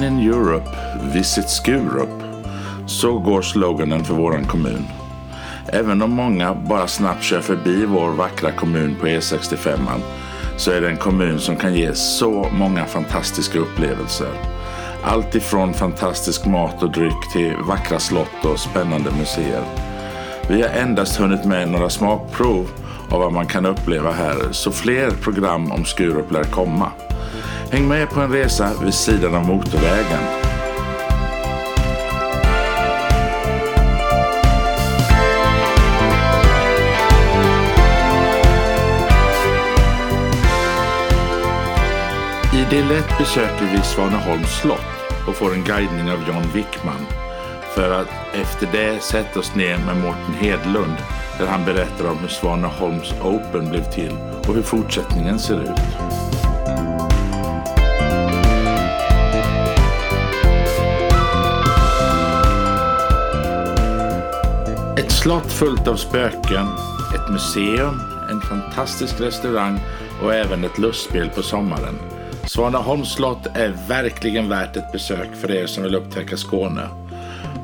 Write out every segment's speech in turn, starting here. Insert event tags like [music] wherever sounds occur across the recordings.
When in Europe, visit Skurup. Så går sloganen för våran kommun. Även om många bara snabbt kör förbi vår vackra kommun på E65 så är det en kommun som kan ge så många fantastiska upplevelser. Allt ifrån fantastisk mat och dryck till vackra slott och spännande museer. Vi har endast hunnit med några smakprov av vad man kan uppleva här, så fler program om Skurup lär komma. Häng med på en resa vid sidan av motorvägen. I det lätt besöker vi Svaneholms slott och får en guidning av John Wickman för att efter det sätta oss ner med Mårten Hedlund där han berättar om hur Svaneholms Open blev till och hur fortsättningen ser ut. Slott fullt av spöken, ett museum, en fantastisk restaurang och även ett lustspel på sommaren. Svaneholms slott är verkligen värt ett besök för er som vill upptäcka Skåne.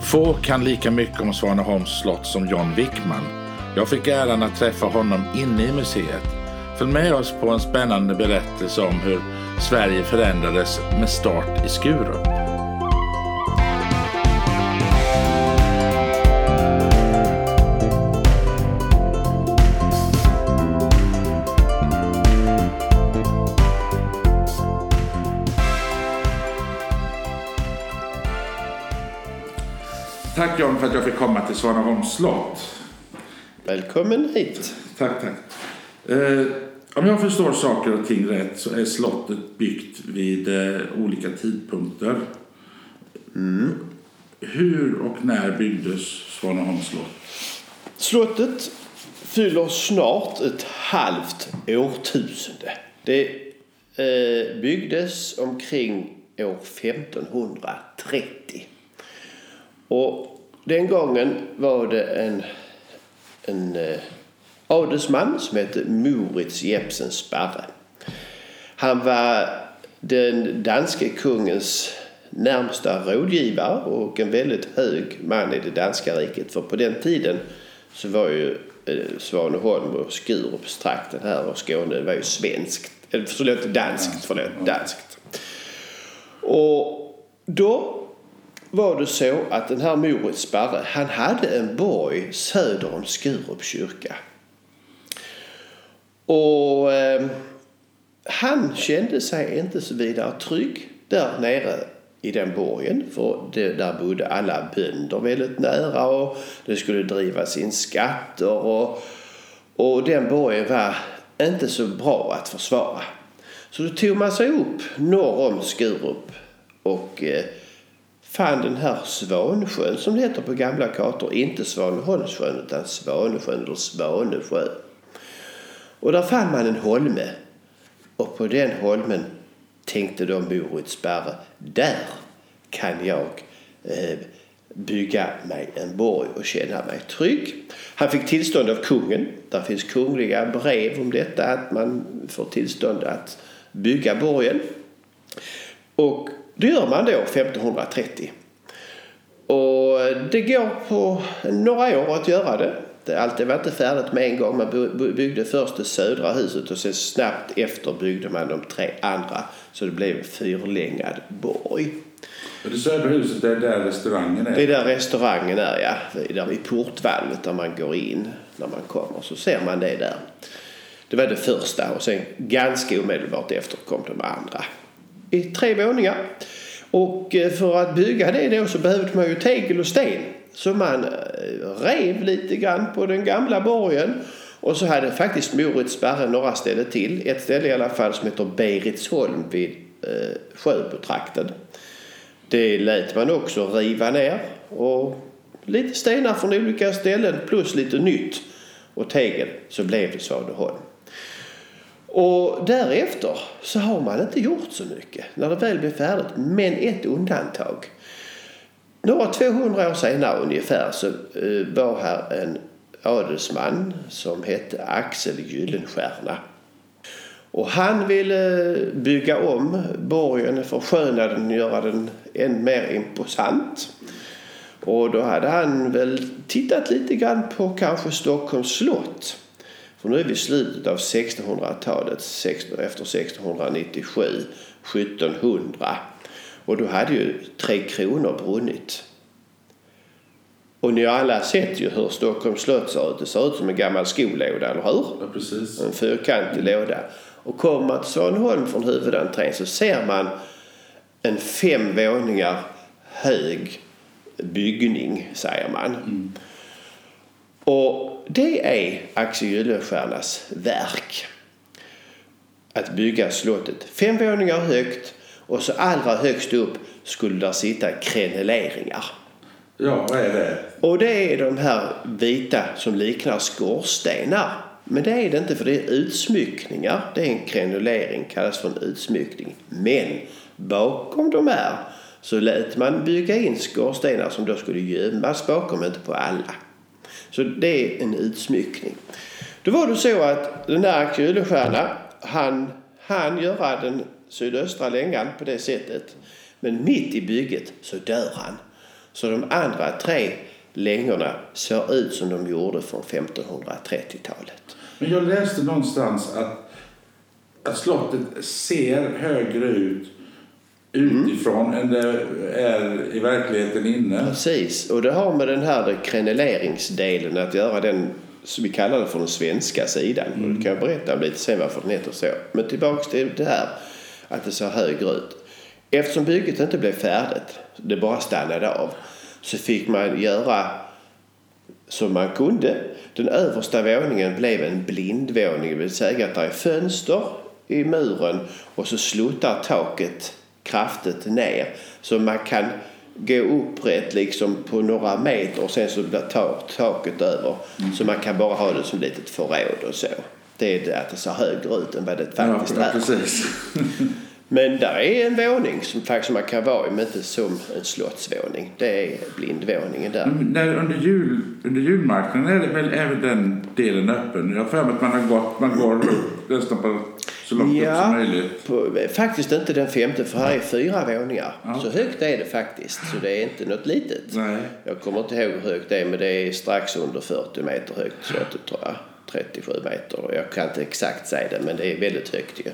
Få kan lika mycket om Svaneholms slott som John Wickman. Jag fick äran att träffa honom inne i museet. Följ med oss på en spännande berättelse om hur Sverige förändrades med start i Skurup. Tack John för att jag fick komma till Svaneholms slott. Välkommen hit. Tack, tack. Eh, om jag förstår saker och ting rätt så är slottet byggt vid eh, olika tidpunkter. Mm. Hur och när byggdes Svaneholms slott? Slottet fyller snart ett halvt årtusende. Det eh, byggdes omkring år 1530. Och den gången var det en, en eh, adelsman som hette Moritz Jepsen Sparre. Han var den danske kungens närmsta rådgivare och en väldigt hög man i det danska riket. För på den tiden så var ju eh, Svaneholm och Skurupstrakten här och Skåne var ju svenskt. Eller förlåt, danskt. Förlåt, danskt. Och då var det så att den här Moritz Sparre, han hade en borg söder om Skurups kyrka. Och eh, han kände sig inte så vidare trygg där nere i den borgen. För det, där bodde alla bönder väldigt nära och det skulle drivas in skatter. Och, och den borgen var inte så bra att försvara. Så då tog man sig upp norr om Skurup och eh, fann den här Svansjön som det heter på gamla kartor. Inte Svaneholmssjön utan Svanesjön eller Svanesjö. Och där fann man en holme. Och på den holmen tänkte då Moritz Sparre, där kan jag eh, bygga mig en borg och känna mig trygg. Han fick tillstånd av kungen. Där finns kungliga brev om detta, att man får tillstånd att bygga borgen. Och det gör man då 1530. Och det går på några år att göra det. Allt var inte färdigt med en gång. Man byggde först det södra huset och sen snabbt efter byggde man de tre andra. Så det blev en fyrlängad borg. Och det södra huset är där restaurangen är? Det är där restaurangen är, ja. Där vid portvalvet där man går in när man kommer. Så ser man det där. Det var det första och sen ganska omedelbart efter kom de andra. I tre våningar. Och eh, för att bygga det då så behövde man ju tegel och sten. Så man eh, rev lite grann på den gamla borgen. Och så hade faktiskt Moritz Berre några ställen till. Ett ställe i alla fall som heter Beritsholm vid eh, Sjöbotrakten. Det lät man också riva ner. Och lite stenar från olika ställen plus lite nytt. Och tegel så blev det Svaneholm. Och därefter så har man inte gjort så mycket när det väl blir färdigt. Men ett undantag. Några 200 år senare ungefär så eh, var här en adelsman som hette Axel Gyllenstierna. Och han ville eh, bygga om borgen, försköna den, göra den än mer imposant. Och då hade han väl tittat lite grann på kanske Stockholms slott. För nu är vi i slutet av 1600-talet, efter 1697, 1700. Och då hade ju Tre Kronor brunnit. Och ni har alla sett ju hur Stockholms slott ser ut. Det ser ut som en gammal skolåda, eller hur? Ja, precis. En fyrkantig låda. Och kommer man till Svaneholm från huvudentrén så ser man en fem våningar hög byggning, säger man. Mm. Och det är Axel Gyllenstiernas verk. Att bygga slottet fem våningar högt och så allra högst upp skulle där sitta kreneleringar. Ja, vad är det? Och det är de här vita som liknar skorstenar. Men det är det inte för det är utsmyckningar. Det är en krenulering, kallas för en utsmyckning. Men bakom de här så lät man bygga in skorstenar som då skulle gömmas bakom, inte på alla. Så det är en utsmyckning. Då var det så att den där Axel Gyllenstierna, han han göra den sydöstra längan på det sättet. Men mitt i bygget så dör han. Så de andra tre längorna ser ut som de gjorde från 1530-talet. Men jag läste någonstans att, att slottet ser högre ut utifrån mm. än det är i verkligheten inne. Precis, och det har med den här kreneleringsdelen att göra. Den som vi kallar det för den svenska sidan. Mm. Och det kan jag berätta lite sen varför den heter så. Men tillbaks till det här att det ser högre ut. Eftersom bygget inte blev färdigt, det bara stannade av, så fick man göra som man kunde. Den översta våningen blev en blindvåning, det vill säga att det är fönster i muren och så sluttar taket kraftigt ner. Så man kan gå upprätt liksom på några meter och sen så blir taket över. Mm. Så man kan bara ha det som ett litet förråd och så. Det är det att det ser högre ut än vad det faktiskt ja, är. Precis. [laughs] Men där är en våning som faktiskt man kan vara i, men inte som en slottsvåning. Det är blindvåningen där. Men när, under, jul, under julmarknaden är det väl även den delen öppen? Jag har för mig att man har gått, man går nästan på så långt ja, upp som möjligt. På, faktiskt inte den femte för här är fyra våningar. Ja. Så högt är det faktiskt. Så det är inte något litet. Nej. Jag kommer inte ihåg hur högt det är men det är strax under 40 meter högt slottet tror jag. 37 meter. Jag kan inte exakt säga det men det är väldigt högt ju.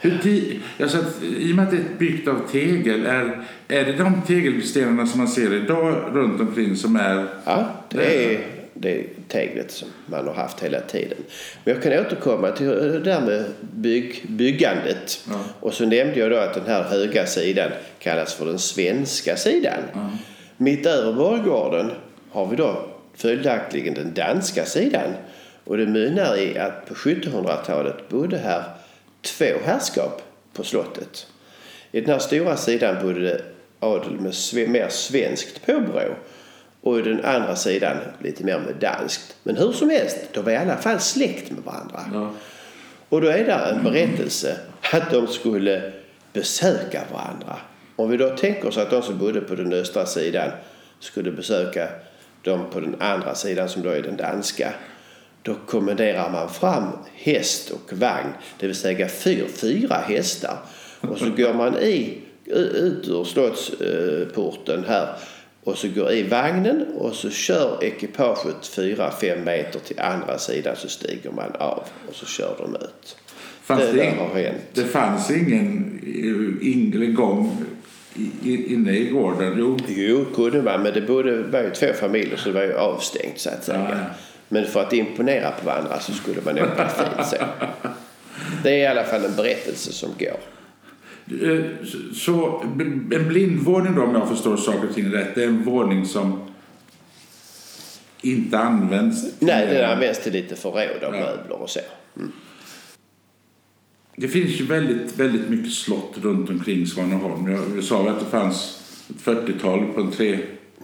Hur alltså, I och med att det är byggt av tegel, är, är det de tegelstenarna som man ser idag runt omkring som är... Ja, det är det teglet som man har haft hela tiden. Men jag kan återkomma till det där med bygg, byggandet. Ja. Och så nämnde jag då att den här höga sidan kallas för den svenska sidan. Ja. Mitt över borggården har vi då följaktligen den danska sidan. Och det mynnar i att på 1700-talet bodde här två herrskap på slottet. I den här stora sidan bodde adel med mer svenskt påbrå och i den andra sidan lite mer med danskt. Men hur som helst, de var i alla fall släkt med varandra. Ja. Och då är det en berättelse att de skulle besöka varandra. Om vi då tänker oss att de som bodde på den östra sidan skulle besöka de på den andra sidan som då är den danska. Då kommenderar man fram häst och vagn, det vill säga fyr, fyra hästar. Och så går man i, ut ur slottsporten här och så går i vagnen och så kör ekipaget 4-5 meter till andra sidan så stiger man av och så kör de ut. Fanns det, det, har hänt. det fanns ingen ingång inne i gården? Jo, jo kunde man, men det bodde, var ju två familjer så det var ju avstängt så att säga. Ja, ja. Men för att imponera på varandra så skulle man nog fint så. Det är i alla fall en berättelse som går. Så en blindvåning då, om jag förstår saker och ting rätt, det är en våning som inte används? Nej, den används till lite förråd av ja. möbler och så. Mm. Det finns ju väldigt, väldigt mycket slott runt omkring Svaneholm. Jag sa att det fanns ett 40-tal på en tre,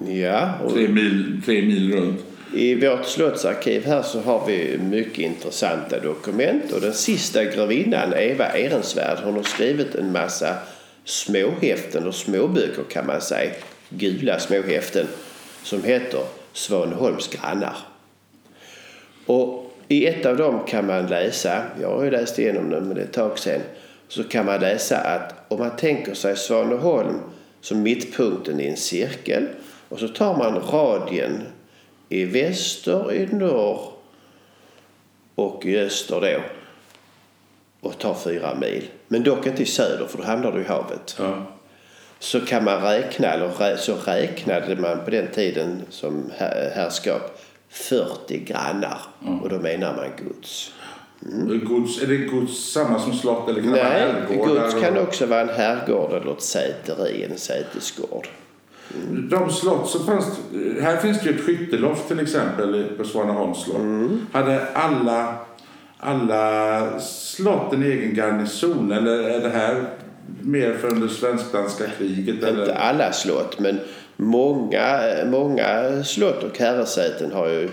ja, och... tre, mil, tre mil runt. I vårt slottsarkiv här så har vi mycket intressanta dokument och den sista grevinnan Eva Ehrensvärd hon har skrivit en massa småhäften och småböcker kan man säga, gula småhäften som heter Svaneholms grannar. Och I ett av dem kan man läsa, jag har ju läst igenom den men det är ett tag sedan, så kan man läsa att om man tänker sig Svaneholm som mittpunkten i en cirkel och så tar man radien i väster, i norr och i öster då och tar fyra mil. Men dock inte i söder för då hamnar du i havet. Ja. Så kan man räkna, eller så räknade man på den tiden som herrskap 40 grannar. Mm. Och då menar man gods. Gods, är det gods samma som slott eller kan det vara Nej, herrgårdar gods kan också vara en herrgård eller ett säteri, en sätesgård. De slott som fanns... Här finns det ju ett skytteloft till exempel på Svaneholms slott. Mm. Hade alla, alla slott en egen garnison eller är det här mer för under svensk-danska kriget? Inte Eller? alla slott, men många, många slott och herresäten har ju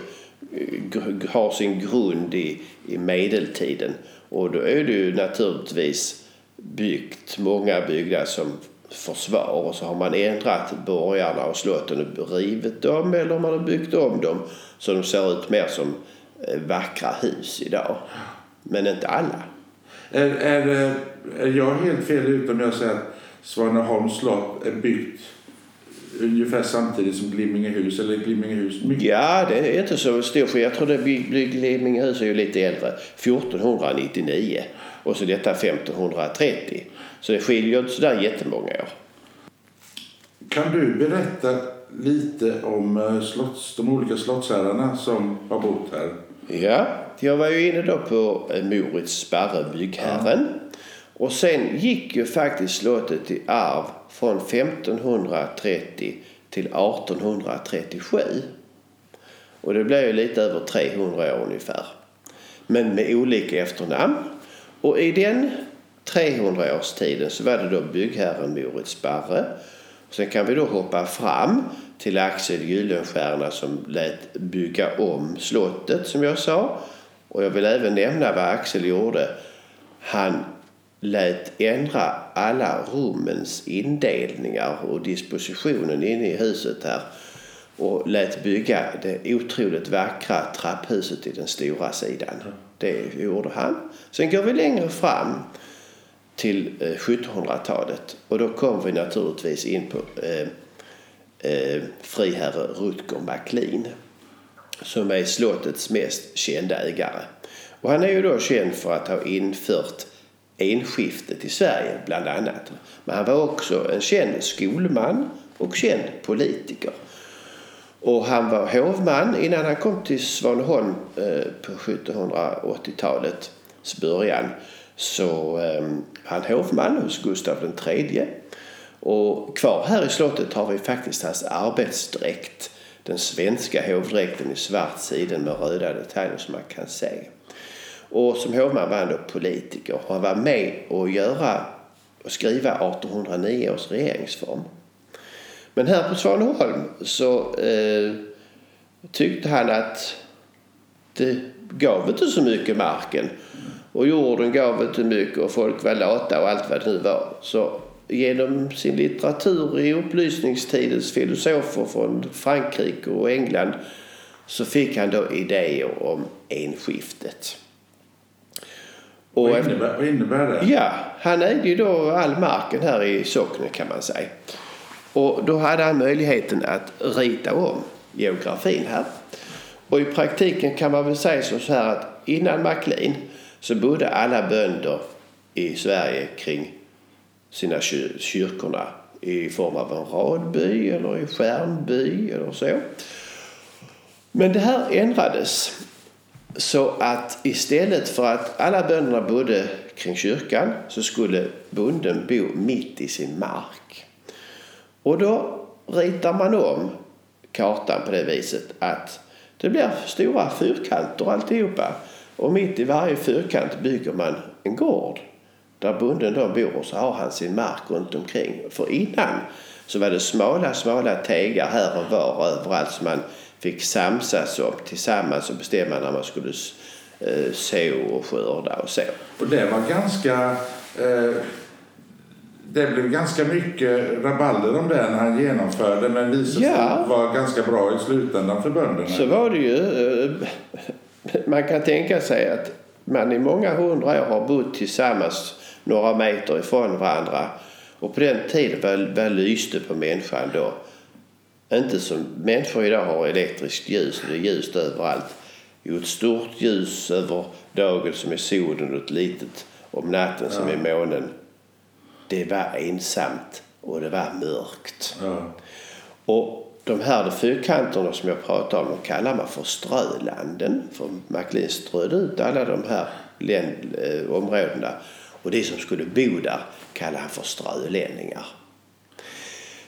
har sin grund i, i medeltiden. Och då är det ju naturligtvis byggt många byggnader som försvar och så har man ändrat borgarna och slotten och rivit dem eller man har byggt om dem så de ser ut mer som eh, vackra hus idag. Men inte alla. Är, är, är jag helt fel ute om jag säger att Svaneholms slott är byggt ungefär samtidigt som Glimmingehus eller Glimmingehus mycket? Ja, det är inte så stor skillnad. Jag tror det Glimmingehus är ju lite äldre. 1499 och så detta 1530. Så det skiljer inte sådär jättemånga år. Kan du berätta lite om eh, slotts, de olika slottsherrarna som har bott här? Ja, jag var ju inne då på eh, Moritz Sparre, byggherren. Och sen gick ju faktiskt slottet i arv från 1530 till 1837. Och det blev ju lite över 300 år ungefär. Men med olika efternamn. Och i den 300-årstiden så var det då byggherren Moritz Barre. Sen kan vi då hoppa fram till Axel Gyllenstierna som lät bygga om slottet som jag sa. Och jag vill även nämna vad Axel gjorde. Han lät ändra alla rummens indelningar och dispositionen inne i huset här och lät bygga det otroligt vackra trapphuset i den stora sidan. Det gjorde han. Sen går vi längre fram till eh, 1700-talet och då kom vi naturligtvis in på eh, eh, friherre Rutger Macklin som är slottets mest kända ägare. Och han är ju då känd för att ha infört enskiftet i Sverige bland annat. Men han var också en känd skolman och känd politiker. Och han var hovman innan han kom till Svaneholm eh, på 1780-talets början. Så eh, han hovman hos Gustav III. Och kvar här i slottet har vi faktiskt hans arbetsdräkt. Den svenska hovdräkten i svart siden med röda detaljer som man kan se. Och som hovman var han då politiker. Han var med och göra och skriva 1809 års regeringsform. Men här på Svaneholm så eh, tyckte han att det gav inte så mycket marken. Och jorden gav inte mycket och folk var lata och allt vad det nu var. Så genom sin litteratur i upplysningstidens filosofer från Frankrike och England så fick han då idéer om enskiftet. Och Vad innebär, vad innebär det? Ja, han ägde ju då all marken här i socknen kan man säga. Och då hade han möjligheten att rita om geografin här. Och i praktiken kan man väl säga så här att innan Maclean så bodde alla bönder i Sverige kring sina kyr- kyrkorna i form av en radby eller i skärmby eller så. Men det här ändrades så att istället för att alla bönderna bodde kring kyrkan så skulle bonden bo mitt i sin mark. Och då ritar man om kartan på det viset att det blir stora fyrkanter alltihopa. Och mitt i varje fyrkant bygger man en gård där bonden då bor och så har han sin mark runt omkring. För innan så var det smala, smala tegar här och var överallt så man fick samsas om tillsammans och bestämma när man skulle eh, så och skörda och så. Och det var ganska... Eh, det blev ganska mycket rabalder om det när han genomförde men visade sig Ja. vara ganska bra i slutändan för bönderna. Så var det ju. eh, man kan tänka sig att man i många hundra år har bott tillsammans några meter ifrån varandra. Och på den tiden, vad lyste på människan då? Inte som människor idag har elektriskt ljus och det är ljust överallt. Jo, ett stort ljus över dagen som är solen och ett litet om natten som är månen. Det var ensamt och det var mörkt. Ja. Och de här fyrkanterna som jag pratar om, de kallar man för strölanden. För MacLean strödde ut alla de här län, eh, områdena. Och de som skulle bo där kallar han för strölänningar.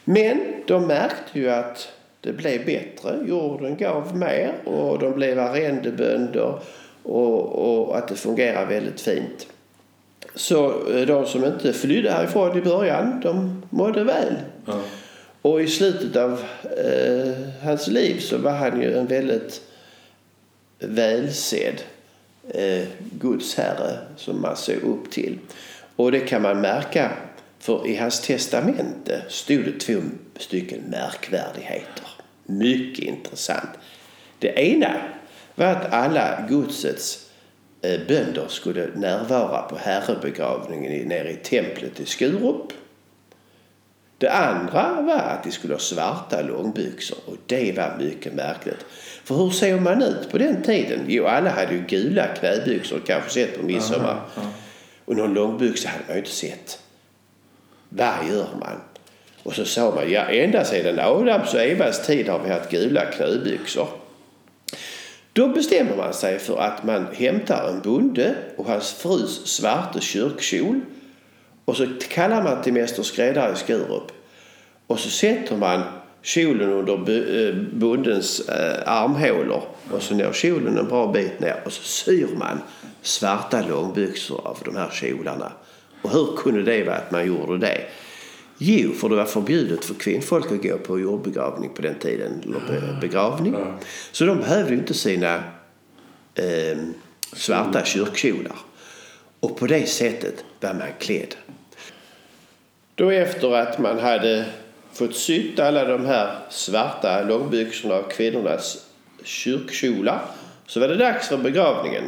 Men de märkte ju att det blev bättre. Jorden gav mer och de blev arrendebönder och, och att det fungerar väldigt fint. Så eh, de som inte flydde härifrån i början, de mådde väl. Ja. Och i slutet av eh, hans liv så var han ju en väldigt välsedd eh, gudsherre som man såg upp till. Och det kan man märka för i hans testamente stod det två stycken märkvärdigheter. Mycket intressant. Det ena var att alla godsets eh, bönder skulle närvara på herrebegravningen nere i templet i Skurup. Det andra var att de skulle ha svarta långbyxor och det var mycket märkligt. För hur såg man ut på den tiden? Jo, alla hade ju gula knäbyxor, kanske sett på midsommar. Och någon långbyxa hade man ju inte sett. Vad gör man? Och så sa man, ja ända sedan Adams och Evas tid har vi haft gula knäbyxor. Då bestämmer man sig för att man hämtar en bonde och hans frus svarta kyrkkjol och så kallar man till mäster skräddare i Skurup. Och så sätter man kjolen under eh, bondens eh, armhålor och så når kjolen en bra bit ner och så syr man svarta långbyxor av de här kjolarna. Och hur kunde det vara att man gjorde det? Jo, för det var förbjudet för kvinnfolk att gå på jordbegravning på den tiden. Eller be- begravning. Så de behövde ju inte sina eh, svarta kyrkkjolar. Och på det sättet var man klädd. Då efter att man hade fått sytt alla de här svarta långbyxorna av kvinnornas kyrkkjolar så var det dags för begravningen.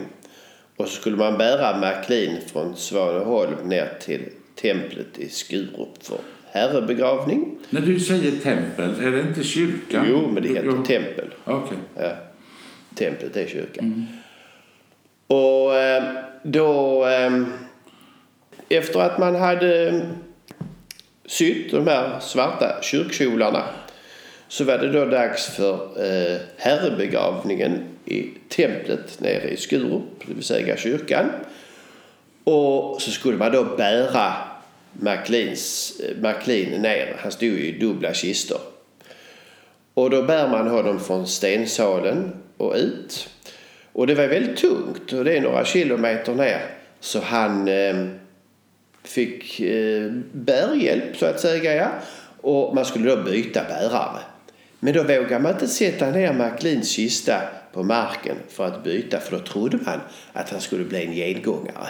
Och så skulle man bära MacLean från Svaneholm ner till templet i Skurup för herrebegravning. När du säger tempel, är det inte kyrkan? Jo, men det heter Jo. tempel. Okej. Ja. Templet är kyrkan. Och eh, då... Eh, efter att man hade sytt de här svarta kyrkkjolarna så var det då dags för eh, herrebegravningen i templet nere i Skurup, det vill säga kyrkan. Och så skulle man då bära McLeans, eh, McLean ner. Han stod ju i dubbla kistor. Och då bär man honom från stensalen och ut. Och det var väldigt tungt och det är några kilometer ner. Så han eh, fick eh, bärhjälp så att säga. Ja. Och man skulle då byta bärare. Men då vågade man inte sätta ner McLeans kista på marken för att byta för då trodde man att han skulle bli en gengångare.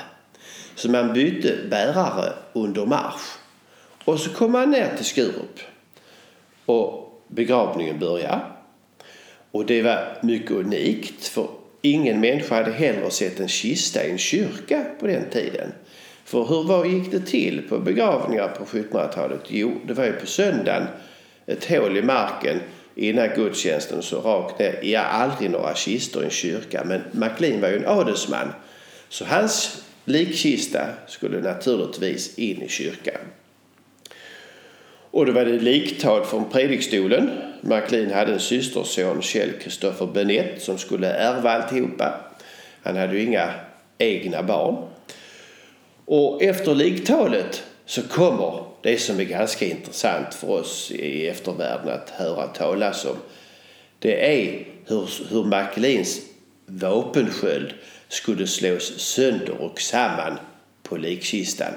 Så man bytte bärare under marsch. Och så kom man ner till Skurup. Och begravningen började. Och det var mycket unikt för ingen människa hade heller sett en kista i en kyrka på den tiden. För hur vad gick det till på begravningar på 1700-talet? Jo, det var ju på söndagen ett hål i marken innan gudstjänsten så rakt ner. Ja, aldrig några kistor i en kyrka. Men MacLean var ju en adelsman. Så hans likkista skulle naturligtvis in i kyrkan. Och då var det liktal från predikstolen. MacLean hade en systerson, Kjell Kristoffer Benett, som skulle ärva alltihopa. Han hade ju inga egna barn. Och efter liktalet så kommer det som är ganska intressant för oss i eftervärlden att höra talas om. Det är hur, hur MacLeans vapensköld skulle slås sönder och samman på likkistan.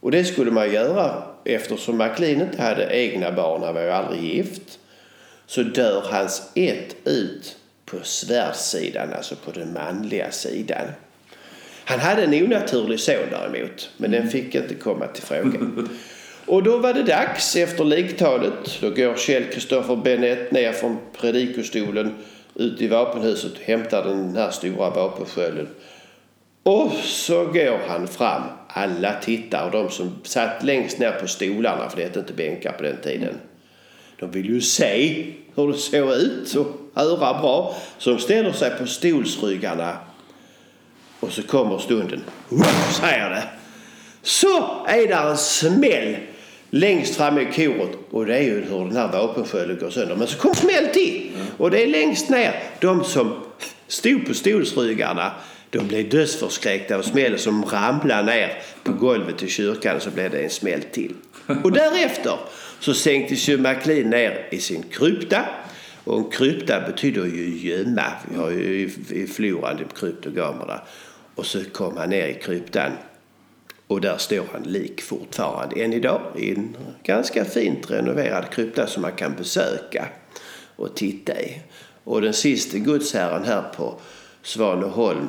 Och det skulle man göra eftersom MacLean inte hade egna barn, han var ju aldrig gift. Så dör hans ett ut på svärdssidan, alltså på den manliga sidan. Han hade en onaturlig son däremot, men den fick inte komma till fråga. [laughs] Och då var det dags efter liktalet. Då går Kjell Kristoffer Benett ner från predikostolen ut i vapenhuset och hämtar den här stora vapenskölden. Och så går han fram. Alla tittar och de som satt längst ner på stolarna, för det hette inte bänkar på den tiden. De vill ju se hur det såg ut och höra bra. Så de ställer sig på stolsryggarna. Och så kommer stunden. Woof, säger det. Så är det en smäll längst fram i koret. Och det är ju hur den här vapenskölden går sönder. Men så kommer smäll till. Och det är längst ner. De som stod på stolsryggarna de blev dödsförskräckta av smällen som ramlade ner på golvet i kyrkan så blev det en smäll till. Och därefter så sänktes ju McLean ner i sin krypta. Och en krypta betyder ju gömma. Vi har ju i floran kryptogamerna. Och så kom han ner i kryptan och där står han lik fortfarande än idag i en ganska fint renoverad krypta som man kan besöka och titta i. Och den sista gudsherren här på Svaneholm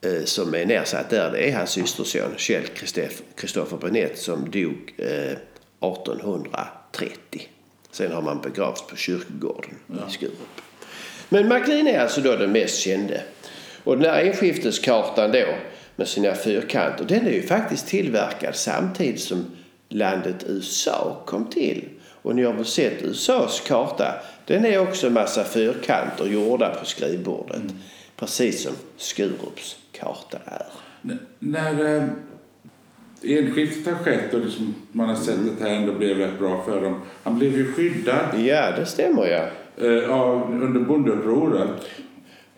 eh, som är nedsatt där, det är hans systerson Kjell Kristoffer Bennett som dog eh, 1830. Sen har man begravts på kyrkogården ja. i Skurup. Men MacLean är alltså då den mest kände. Och den här enskifteskartan då med sina fyrkanter, den är ju faktiskt tillverkad samtidigt som landet USA kom till. Och ni har väl sett USAs karta? Den är också en massa fyrkanter gjorda på skrivbordet. Mm. Precis som Skurups karta är. N när eh, enskiftet har skett och liksom man har sett mm. att det här ändå blev rätt bra för dem. Han blev ju skyddad. Ja, det stämmer ja. Eh, av, under bondeupproret.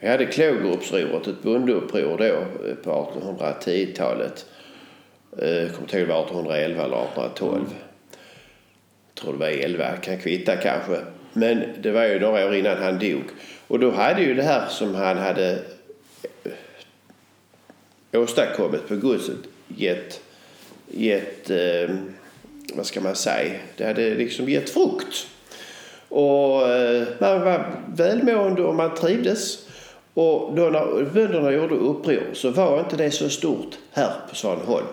Vi hade Klågerupsroret, ett bondeuppror då eh, på 1810-talet. Jag kommer inte ihåg det var 1811 eller 1812. Jag tror det var 11, kan kvitta kanske. Men det var ju några år innan han dog. Och då hade ju det här som han hade åstadkommit på godset gett, gett eh, vad ska man säga, det hade liksom gett frukt. Och eh, man var välmående och man trivdes. Och då när bönderna gjorde uppror så var inte det så stort här på Svaneholm.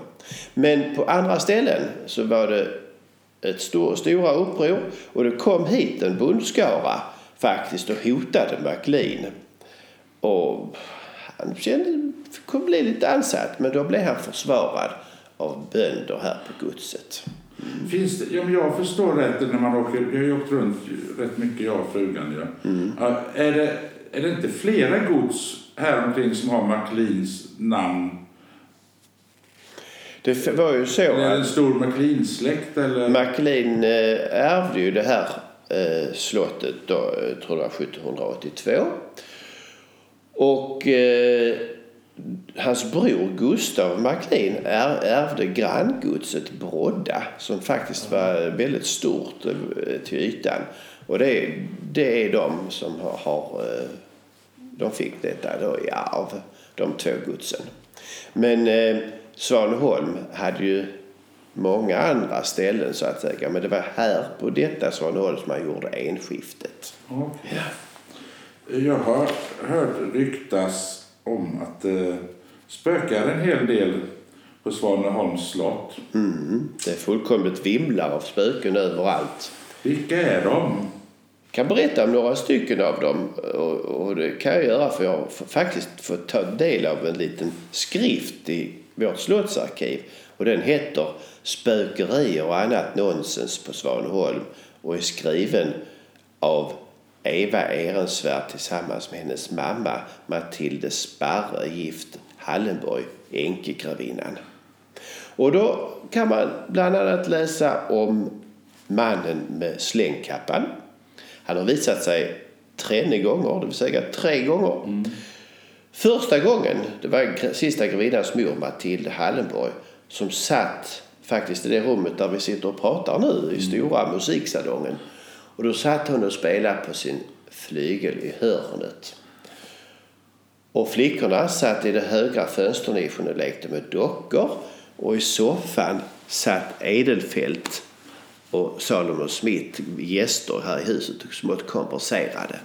Men på andra ställen så var det ett stor, stora uppror och det kom hit en bondskara faktiskt och hotade MacLean. Och han kände, kunde bli lite ansatt men då blev han försvarad av bönder här på godset. Finns det, om jag förstår rätt när man åker, jag har ju åkt runt rätt mycket jag och frugan. Ja. Mm. Är, det, är det inte flera gods här omkring som har MacLeans namn? Det var ju så är det en stor MacLean-släkt eller? MacLean eh, ärvde ju det här eh, slottet då, jag tror var 1782. Och eh, hans bror Gustav MacLean är, ärvde granngodset Brodda som faktiskt var väldigt stort eh, till ytan. Och det, det är de som har, har eh, de fick detta då i arv, de två godsen. Men eh, Svaneholm hade ju många andra ställen så att säga. Men det var här på detta Svaneholm som man gjorde enskiftet. Okay. Ja. Jag har hört ryktas om att det eh, spökar en hel del på Svaneholms slott. Mm, det är fullkomligt vimlar av spöken överallt. Vilka är de? Jag kan berätta om några stycken av dem. Och, och det kan jag göra för jag har faktiskt fått ta del av en liten skrift i vårt slottsarkiv. Och den heter Spökerier och annat nonsens på Svaneholm och är skriven av Eva Ehrensvärd tillsammans med hennes mamma Matilde Sparre, gift Hallenborg, änkegravinnan. Och då kan man bland annat läsa om mannen med slängkappan. Han har visat sig tre gånger, det vill säga tre gånger. Mm. Första gången, det var sista grevinnans mor Matilde Hallenborg som satt faktiskt i det rummet där vi sitter och pratar nu, i stora musiksalongen. Och då satt hon och spelade på sin flygel i hörnet. Och flickorna satt i den högra fönsternischen och lekte med dockor. Och i soffan satt Edelfelt och Salomon Smith, gäster här i huset, smått konverserade.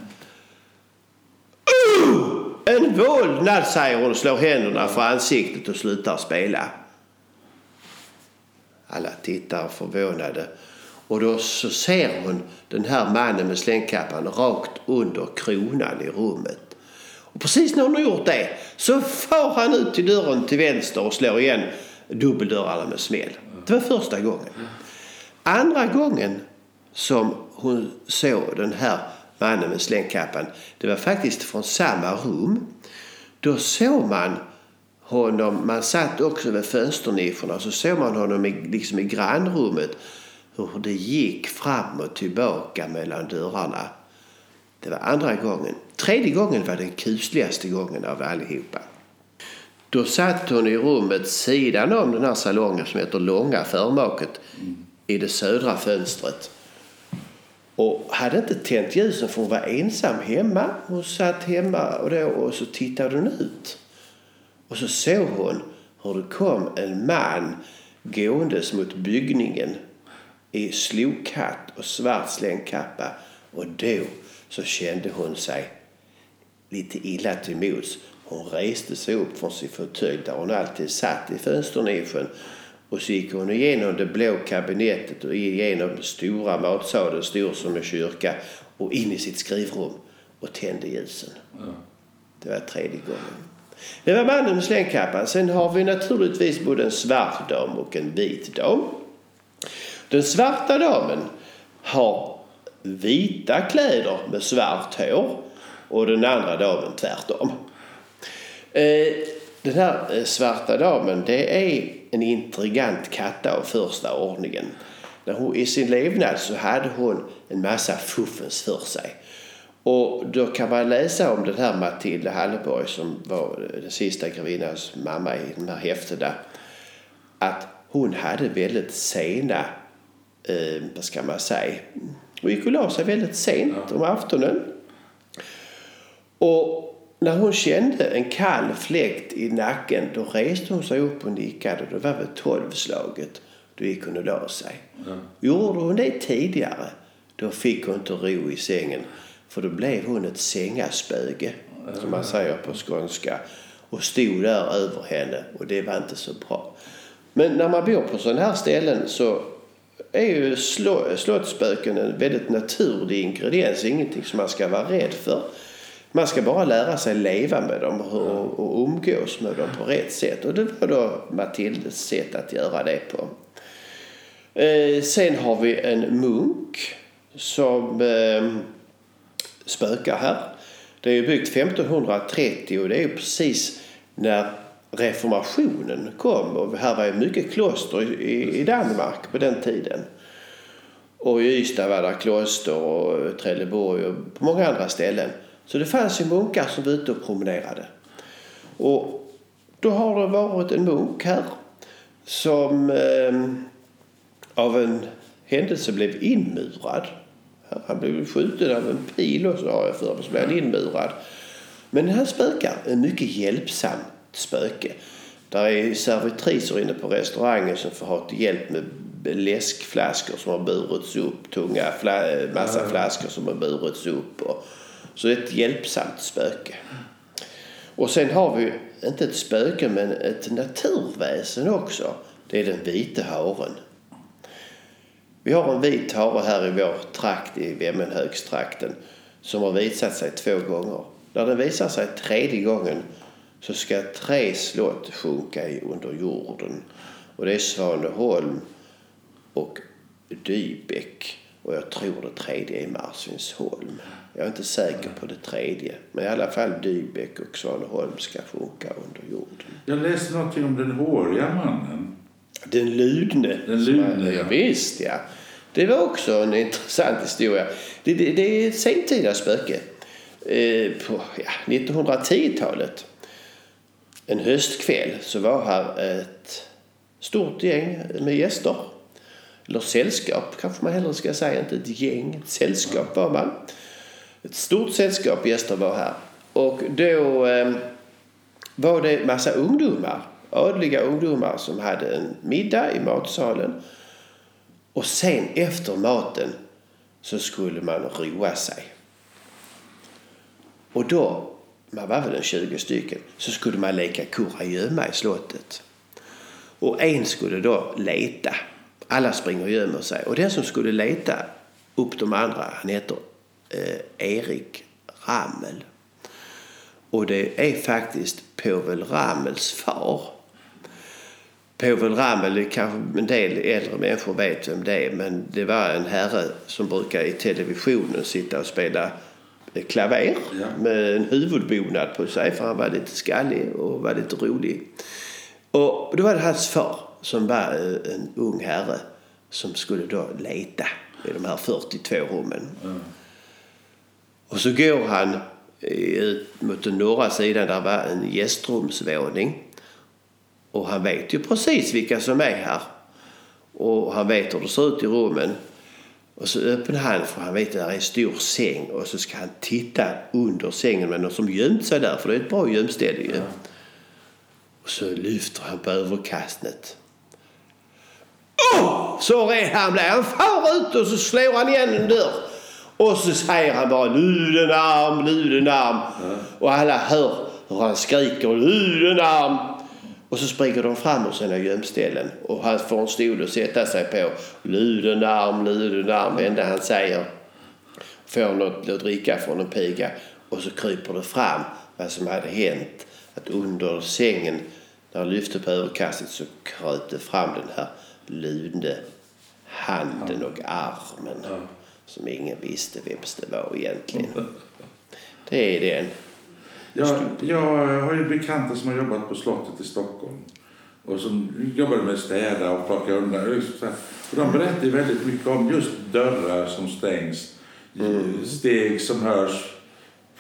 Oh! En vålnad, säger hon och slår händerna för ansiktet och slutar spela. Alla tittar förvånade. Och då så ser hon den här mannen med slängkappan rakt under kronan i rummet. Och precis när hon har gjort det så far han ut till dörren till vänster och slår igen dubbeldörrarna med smäll. Det var första gången. Andra gången som hon såg den här mannen med slängkappan, det var faktiskt från samma rum. Då såg man honom, man satt också vid fönsternischerna, så såg man honom i, liksom i grannrummet hur det gick fram och tillbaka mellan dörrarna. Det var andra gången. Tredje gången var den kusligaste gången av allihopa. Då satt hon i rummet sidan om den här salongen som heter Långa förmaket i det södra fönstret. Och hade inte tänt ljusen för hon var ensam hemma. Hon satt hemma och, då, och så tittade hon ut. Och så såg hon hur det kom en man gåendes mot byggningen i slokhatt och svart slängkappa. Och då så kände hon sig lite illa till mods. Hon reste sig upp från sin fåtölj där hon alltid satt i fönsternischen och så gick hon igenom det blå kabinettet och igenom stora matsalen, stor som en kyrka, och in i sitt skrivrum och tände ljusen. Det var tredje gången. Det var mannen med slängkappan. Sen har vi naturligtvis både en svart dam och en vit dam. Den svarta damen har vita kläder med svart hår och den andra damen tvärtom. Eh, den här eh, svarta damen det är en intrigant katta av första ordningen. När hon, I sin levnad så hade hon en massa fuffens för sig. Och då kan man läsa om den här Matilda Halleborg som var den sista grevinnans mamma i de här häftena. Att hon hade väldigt sena, eh, vad ska man säga, hon gick och la sig väldigt sent om aftonen. Och när hon kände en kall fläkt i nacken då reste hon sig upp och nickade. Det var väl tolvslaget. Då gick hon och la sig. Ja. Gjorde hon det tidigare då fick hon inte ro i sängen. För då blev hon ett sängaspöge, ja. som man säger på skånska. Och stod där över henne och det var inte så bra. Men när man bor på sådana här ställen så är ju slottsspöken en väldigt naturlig ingrediens. Ingenting som man ska vara rädd för. Man ska bara lära sig leva med dem och, och umgås med dem på rätt sätt. Och det var då Matildes sätt att göra det på. Eh, sen har vi en munk som eh, spökar här. Det är byggt 1530 och det är precis när reformationen kom. Och här var ju mycket kloster i, i Danmark på den tiden. Och i Ystad var det kloster och Trelleborg och på många andra ställen. Så det fanns ju munkar som var ute och promenerade. Och då har det varit en munk här som eh, av en händelse blev inmurad. Han blev skjuten av en pil och så har jag för mig, så blev han inmurad. Men han spökar, en mycket hjälpsamt spöke. Där är servitriser inne på restaurangen som får ha hjälp med läskflaskor som har burits upp, tunga fla massa flaskor som har burits upp. Och, så det är ett hjälpsamt spöke. Och sen har vi inte ett spöke men ett naturväsen också. Det är den vita haren. Vi har en vit hare här i vår trakt i Vemmenhögstrakten som har visat sig två gånger. När den visar sig tredje gången så ska tre slott sjunka under jorden. Och det är Svaneholm och Dybeck och jag tror det tredje är Marsvinsholm. Jag är inte säker på det tredje. Men i alla fall Dybeck och Svaneholm ska funka under jorden. Jag läste någonting om den håriga mannen. Den ludne. Den ludne, ja. Visst, ja. Det var också en intressant historia. Det, det, det är ett sentida spöke. Eh, på ja, 1910-talet. En höstkväll så var här ett stort gäng med gäster. Eller sällskap kanske man hellre ska säga. Inte ett gäng, ett sällskap var man. Ett stort sällskap gäster var här. Och då eh, var det massa ungdomar, adliga ungdomar som hade en middag i matsalen. Och sen efter maten så skulle man roa sig. Och då, man var väl en 20 stycken, så skulle man leka kurragömma i slottet. Och en skulle då leta alla springer och gömmer sig. Och den som skulle leta upp de andra, han heter eh, Erik Rammel. Och det är faktiskt Povel Ramels far. Povel Ramel, kanske en del äldre människor vet vem det är, men det var en herre som brukar i televisionen sitta och spela klaver Ja. med en huvudbonad på sig för han var lite skallig och var lite rolig. Och då var det hans far som var en ung herre som skulle då leta i de här 42 rummen. Och så går han ut mot den norra sidan där var en gästrumsvåning. Och han vet ju precis vilka som är här. Och han vet hur det ser ut i rummen. Och så öppnar han, för han vet att det är en stor säng. Och så ska han titta under sängen med någon som gömt sig där, för det är ett bra gömställe ju. Och så lyfter han på överkastnet. Oh! Så rädd han blir. Han far ut och så slår han igen en dörr. Och så säger han bara luden arm, luden arm. Mm. Och alla hör hur han skriker Ludenarm. Och så springer de fram ur sina gömställen och han får en stol att sätta sig på. Luden arm, Luden arm. det enda han säger. Får något att dricka från en piga och så kryper det fram vad som hade hänt. Att under sängen, när han lyfte på överkastet så kröp det fram den här lune handen och armen. Som ingen visste vems det var egentligen. [laughs] Det är den. Jag, jag har ju bekanta som har jobbat på slottet i Stockholm. Och som jobbade med städa och plocka undan. och liksom de berättar väldigt mycket om just dörrar som stängs. Steg som hörs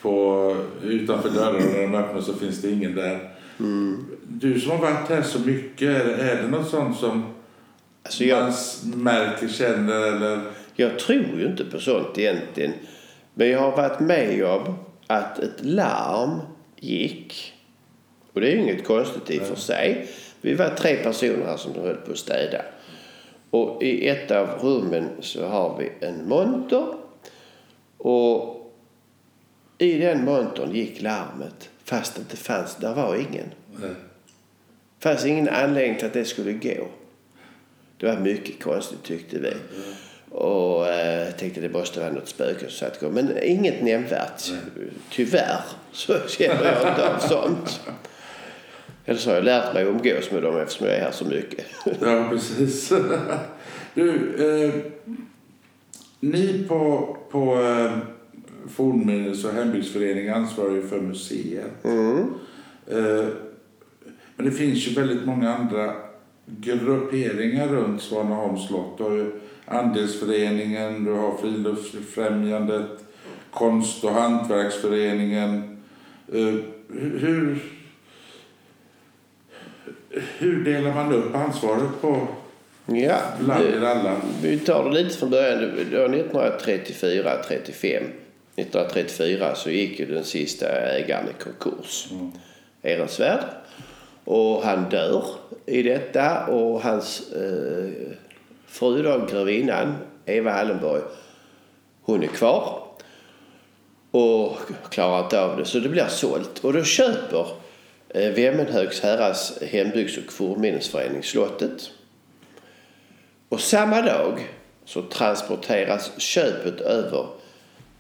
på, utanför dörren när de öppnar så finns det ingen där. Du som har varit här så mycket, är, är det något sånt som Alltså jag, man märker, känner eller? jag tror ju inte på sånt egentligen. Men jag har varit med om att ett larm gick. Och det är ju inget konstigt i och för sig. Vi var tre personer här som höll på att städa. Och i ett av rummen så har vi en monter. Och i den montern gick larmet fast det inte fanns, där var ingen. Nej. fanns ingen anledning till att det skulle gå. Det var mycket konstigt tyckte vi. Och eh, tänkte det måste vara något spöke som satt igång. Men inget nämnvärt. Tyvärr så känner jag inte av sånt. Eller så har jag lärt mig att umgås med dem eftersom jag är här så mycket. Ja, precis. [laughs] Du, eh, ni på, på eh, Fornminnes och hembygdsföreningen ansvarar för museer. Eh, men det finns ju väldigt många andra grupperingar runt Svaneholms slott. Du har Andelsföreningen, du har Friluftsfrämjandet, Konst och hantverksföreningen. Eh, hur, hur delar man upp ansvaret på Ja, alla? Vi tar det lite från början. Det var 1934, 35. 1934 så gick ju den sista ägaren i konkurs. Ehrensvärd. Och han dör i detta och hans eh, fru då, grevinnan Eva Hallenborg, hon är kvar. Och klarar inte av det så det blir sålt. Och då köper eh, Vemmenhögs herras hembygds och fornminnesförening slottet. Och samma dag så transporteras köpet över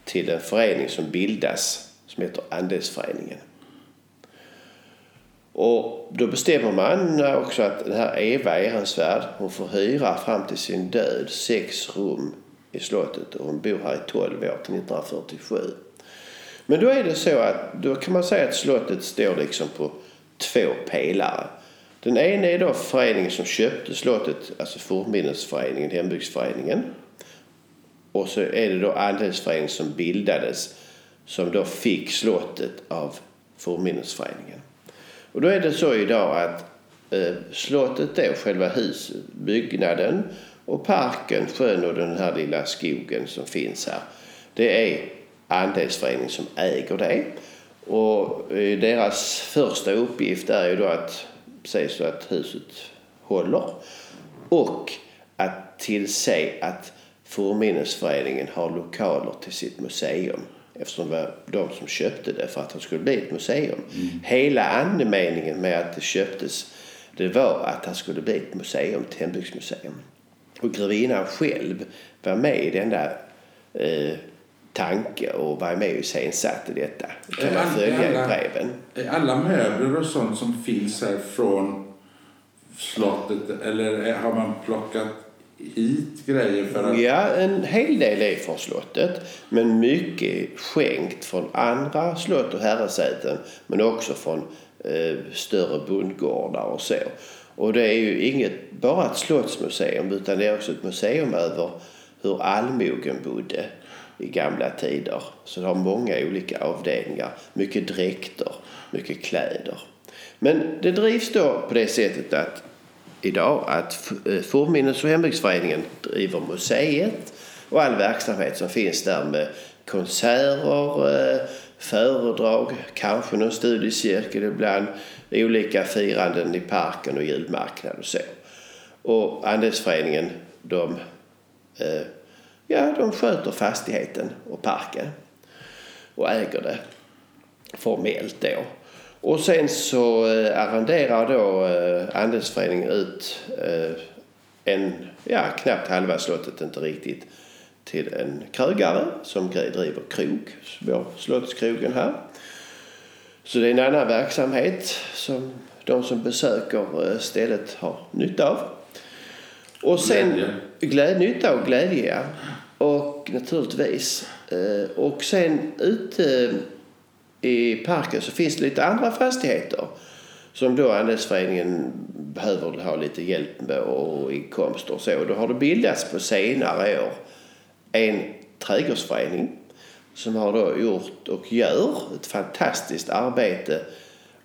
till en förening som bildas som heter Andelsföreningen. Och då bestämmer man också att den här Eva Ehrensvärd hon får hyra fram till sin död sex rum i slottet och hon bor här i 12 år till 1947. Men då är det så att då kan man säga att slottet står liksom på två pelare. Den ena är då föreningen som köpte slottet, alltså Fornminnesföreningen, Hembygdsföreningen. Och så är det då andelsföreningen som bildades som då fick slottet av Fornminnesföreningen. Och då är det så idag att eh, slottet är själva huset, byggnaden och parken, sjön och den här lilla skogen som finns här. Det är andelsföreningen som äger det. Och eh, deras första uppgift är ju då att se så att huset håller och att tillse att Fornminnesföreningen har lokaler till sitt museum eftersom det var de som köpte det för att det skulle bli ett museum. Hela andemeningen med att det köptes det var att det skulle bli ett museum, ett hembygdsmuseum. Och grevinnan själv var med i denna eh, tanke och var med och iscensatte detta. Det kan man följa i breven. Är alla möbler och sånt som finns här från slottet eller har man plockat hit grejer för att... Ja, en hel del är från slottet. Men mycket skänkt från andra slott och herresäten. Men också från eh, större bondgårdar och så. Och det är ju inget bara ett slottsmuseum utan det är också ett museum över hur allmogen bodde i gamla tider. Så det har många olika avdelningar. Mycket dräkter, mycket kläder. Men det drivs då på det sättet att idag att eh, Fornminnes och hembygdsföreningen driver museet och all verksamhet som finns där med konserter, eh, föredrag, kanske någon studiecirkel ibland, olika firanden i parken och julmarknad och så. Och andelsföreningen de, eh, ja, de sköter fastigheten och parken och äger det formellt då. Och sen så eh, arrenderar då eh, andelsföreningen ut eh, en, ja knappt halva slottet, inte riktigt, till en krögare som driver krog, vår slottskrogen här. Så det är en annan verksamhet som de som besöker stället har nytta av. Och sen glädje. Nytta och glädje. Och naturligtvis. Och sen ute i parken så finns det lite andra fastigheter som då andelsföreningen behöver ha lite hjälp med och inkomster och så. Då har det bildats på senare år en trädgårdsförening som har då gjort och gör ett fantastiskt arbete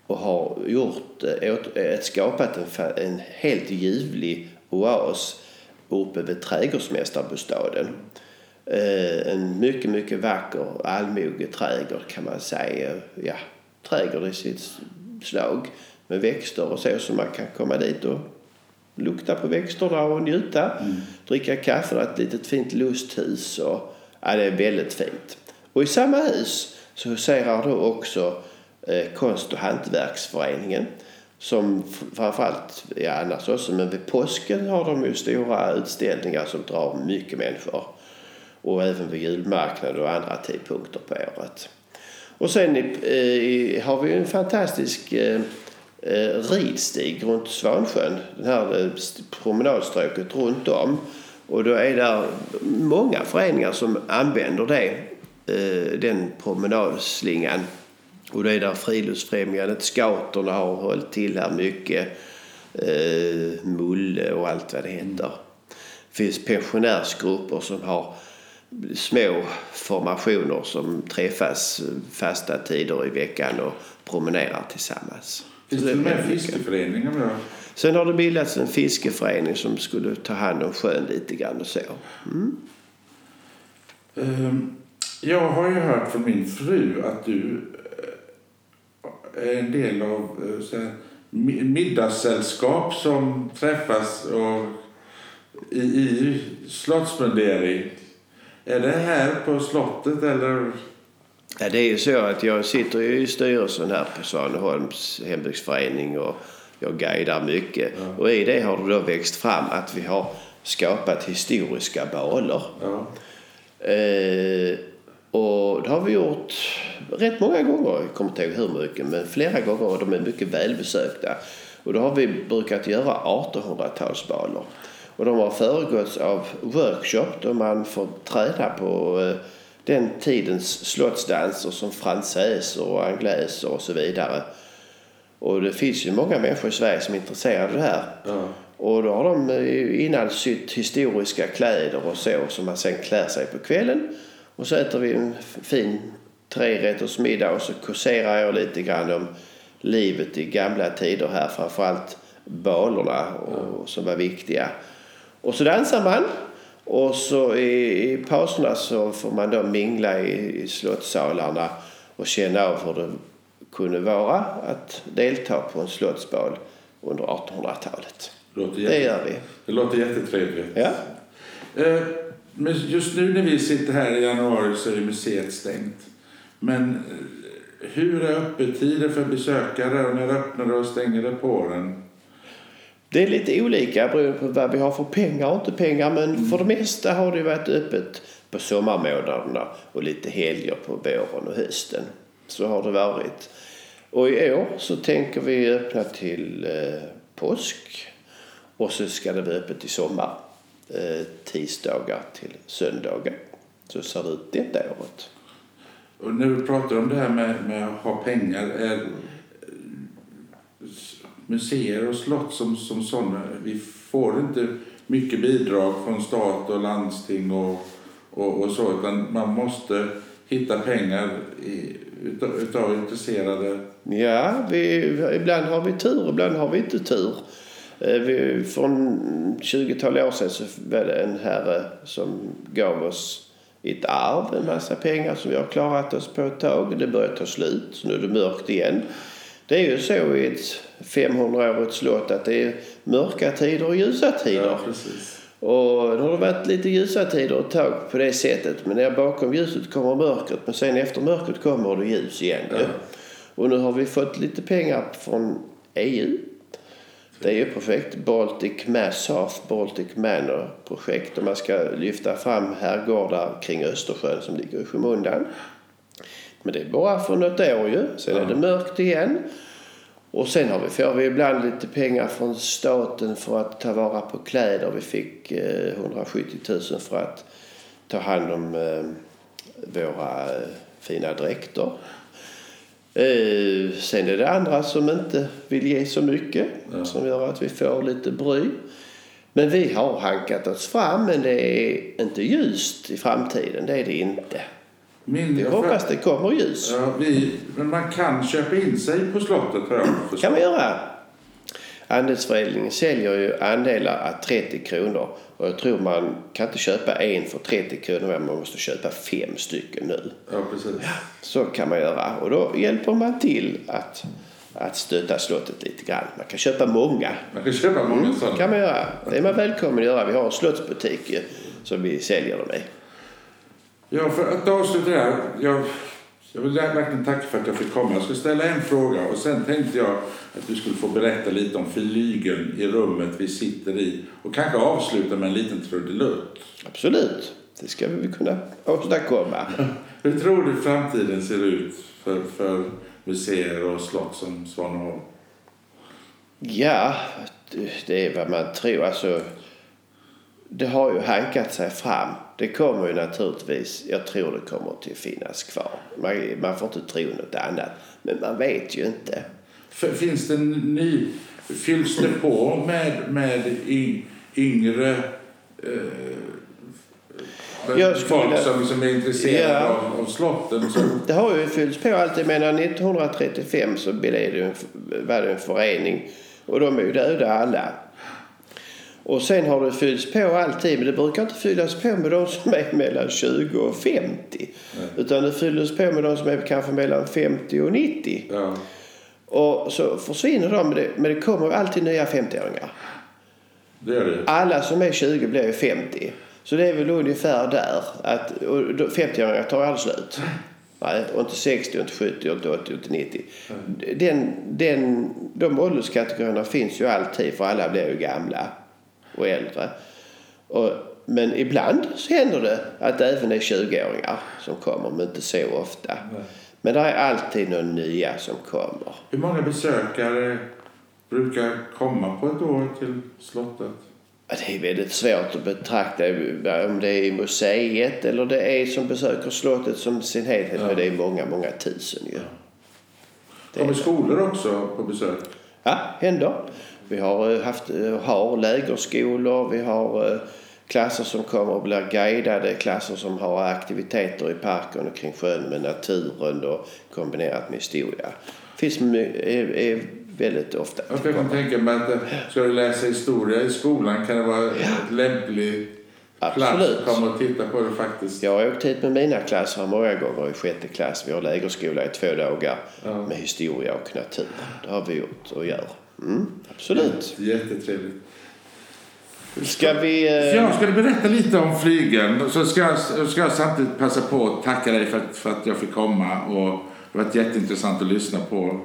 och har gjort, eh, ett, eh, skapat en, en helt ljuvlig oas uppe vid trädgårdsmästarbostaden. Eh, en mycket, mycket vacker allmogeträdgård kan man säga. Ja, trädgård i sitt slag med växter och så som man kan komma dit och lukta på växterna och njuta. Mm. Dricka kaffe, ett litet fint lusthus och ja, det är väldigt fint. Och i samma hus så huserar då också eh, Konst och hantverksföreningen som framförallt, ja annars också, men vid påsken har de ju stora utställningar som drar mycket människor och även vid julmarknader och andra tidpunkter på året. Och sen eh, har vi en fantastisk eh, eh, ridstig runt Svansjön. Det här eh, promenadstråket runt om. Och då är det många föreningar som använder det, eh, den promenadslingan. Och det är där Friluftsfrämjandet, Scouterna har hållit till här mycket. Eh, Mulle och allt vad det heter. Det finns pensionärsgrupper som har små formationer som träffas fasta tider i veckan och promenerar tillsammans. Finns det mer fiskeföreningar då? Sen har det bildats en fiskeförening som skulle ta hand om sjön lite grann och så. Mm. Ehm, jag har ju hört från min fru att du eh, är en del av eh, middagssällskap som träffas och i, i slottsmundering. Är det här på slottet eller? Ja, det är ju så att jag sitter i styrelsen här på Svaneholms hembygdsförening och jag guidar mycket. Ja. Och i det har det då växt fram att vi har skapat historiska baler. Ja. Eh, och det har vi gjort rätt många gånger. Jag kommer inte ihåg hur mycket, men flera gånger och de är mycket välbesökta. Och då har vi brukat göra 1800-talsbaler. Och de har föregåtts av workshop då man får träna på eh, den tidens slottsdanser som fransäser och angläser och så vidare. Och det finns ju många människor i Sverige som är intresserade av det här. Ja. Och då har de eh, innan sytt historiska kläder och så som man sen klär sig på kvällen. Och så äter vi en fin trerättersmiddag och så kurserar jag lite grann om livet i gamla tider här. Framförallt balerna och, som var viktiga. Och så dansar man. Och så i, i pauserna så får man då mingla i, i slottssalarna och känna av hur det kunde vara att delta på en slottsbal under 1800-talet. Det gör vi. Det låter jättetrevligt. Ja. Eh, men just nu när vi sitter här i januari så är museet stängt. Men eh, hur är öppettider för besökare och när öppnar det och stänger det på den? Det är lite olika beroende på vad vi har för pengar och inte pengar. Men för det mesta har det varit öppet på sommarmånaderna och lite helger på våren och hösten. Så har det varit. Och i år så tänker vi öppna till eh, påsk. Och så ska det vara öppet i sommar. Eh, tisdagar till söndagar. Så ser det ut detta året. Och när vi pratar om det här med, med att ha pengar. Är, museer och slott som, som sådana, vi får inte mycket bidrag från stat och landsting och, och, och så, utan man måste hitta pengar i, utav, utav intresserade. Ja, vi, ibland har vi tur, ibland har vi inte tur. Eh, vi, från 20-tal år sedan så var det en herre som gav oss ett arv, en massa pengar som vi har klarat oss på ett tag. Det börjar ta slut, så nu är det mörkt igen. Det är ju så i ett 500-årigt slott att det är mörka tider och ljusa tider. Ja. Och det har varit lite ljusa tider ett tag på det sättet. Men där bakom ljuset kommer mörkret. Men sen efter mörkret kommer det ljus igen. Ja. Och nu har vi fått lite pengar från EU. Det är ju projekt Baltic Mass South Baltic Manor projekt. Och man ska lyfta fram herrgårdar kring Östersjön som ligger i skymundan. Men det är bara för något år ju. Sen är det mörkt igen. Och sen har vi, får vi ibland lite pengar från staten för att ta vara på kläder. Vi fick eh, 170 000 för att ta hand om eh, våra eh, fina dräkter. Eh, sen är det andra som inte vill ge så mycket Ja. som gör att vi får lite bry. Men vi har hankat oss fram men det är inte ljust i framtiden. Det är det inte. Min, Vi hoppas det kommer ljus. Ja, vi, men man kan köpa in sig på slottet har jag förstått. kan man göra. Andelsföreningen säljer ju andelar att 30 kronor. Och jag tror man kan inte köpa en för 30 kronor men man måste köpa fem stycken nu. Ja, precis. Så kan man göra. Och då hjälper man till att, att stötta slottet lite grann. Man kan köpa många. Man kan köpa många sådana. kan man göra. Det är man välkommen att göra. Vi har en slottsbutik som vi säljer dem i. Ja, för att avsluta det här. Jag, jag vill verkligen tacka för att jag fick komma. Jag ska ställa en fråga och sen tänkte jag att du skulle få berätta lite om flygeln i rummet vi sitter i och kanske avsluta med en liten trudelutt. Absolut. Det ska vi kunna åstadkomma. [laughs] Hur tror du framtiden ser ut för, för museer och slott som Svaneholm? Ja, det är vad man tror. Alltså, det har ju hankat sig fram. Det kommer ju naturligtvis, jag tror det kommer till finnas kvar. Man, man får inte tro något annat. Men man vet ju inte. Finns det ny... Fylls det på med, med yngre eh, Jag skulle folk som, som är intresserade Ja. av, av slotten? Så, Det har ju fyllts på alltid. Menar 1935 så blev det en, var det en förening. Och de är ju döda alla. Och sen har det fyllts på alltid. Men det brukar inte fyllas på med de som är mellan 20 och 50. Utan det fylls på med de som är kanske mellan 50 och 90. ja. Och så försvinner de. Men det, men det kommer alltid nya 50-åringar. Det det. Alla som är 20 blir ju 50. Så det är väl ungefär där. Att, och då- 50-åringar tar aldrig slut. Nej, och inte 60, och inte 70, och inte 80, och inte 90. Den, den, de ålderskategorierna finns ju alltid för alla blir ju gamla och äldre. Och, men ibland så händer det att det även är 20-åringar som kommer, men inte så ofta. Men det är alltid några nya som kommer. Hur många besökare brukar komma på ett år till slottet? Ja, Det är väldigt svårt att betrakta om det är i museet eller det är som besöker slottet som sin helhet. Ja. Det är många, många tusen ju. Det Kommer skolor också på besök? ja, händer. Vi har eh, haft, eh, har lägerskolor, vi har eh, klasser som kommer och blir guidade, klasser som har aktiviteter i parken och kring sjön med naturen och kombinerat med historia. finns är, är väldigt ofta. Jag kan tänka mig att ska du läsa historia i skolan kan det vara ett lämplig plats Absolut. att komma och titta på det faktiskt. Jag har åkt hit med mina klasser många gånger i sjätte klass. Vi har lägerskola i två dagar Ja. med historia och natur. Det har vi gjort och gör. Mm, absolut. Jättetrevligt. Ska vi... eh, Ja, ska du berätta lite om flygeln? Så ska jag, ska jag samtidigt passa på att tacka dig för att, för att jag fick komma. Och det har varit jätteintressant att lyssna på.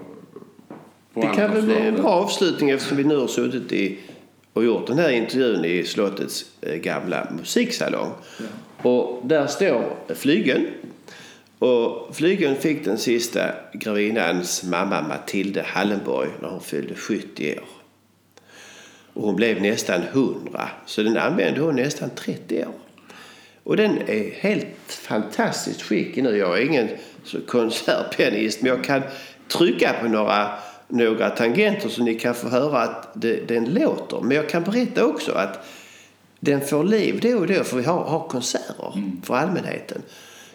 på Det kan väl bli en bra avslutning eftersom vi nu har suttit i och gjort den här intervjun i slottets eh, gamla musiksalong. Och där står flygeln. Och flygeln fick den sista grevinnans mamma Matilde Hallenborg när hon fyllde 70 år. Och hon blev nästan 100, så den använde hon nästan 30 år. Och den är helt fantastiskt skick nu. Jag är ingen konsertpianist men jag kan trycka på några, några tangenter så ni kan få höra att det, den låter. Men jag kan berätta också att den får liv då och då för vi har, har konserter mm. för allmänheten.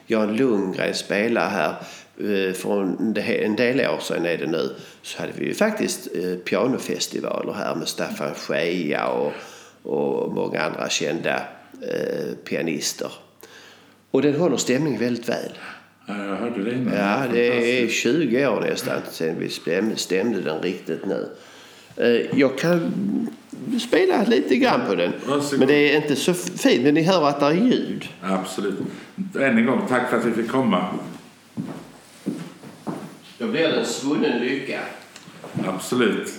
Jan Lundgren spelar här eh, för en del år sedan är det nu så hade vi ju faktiskt eh, pianofestivaler här med Staffan Schea och, och många andra kända eh, pianister. Och den håller stämningen väldigt väl. Ja, jag hörde det innan. Ja, det är 20 år nästan sedan vi stämde den riktigt nu. Eh, jag kan spela lite grann på den. Varsågod. Men det är inte så fint. Men ni hör att det är ljud. Absolut. Än en gång, tack för att vi fick komma. Då blir det en svunnen lycka. Absolut.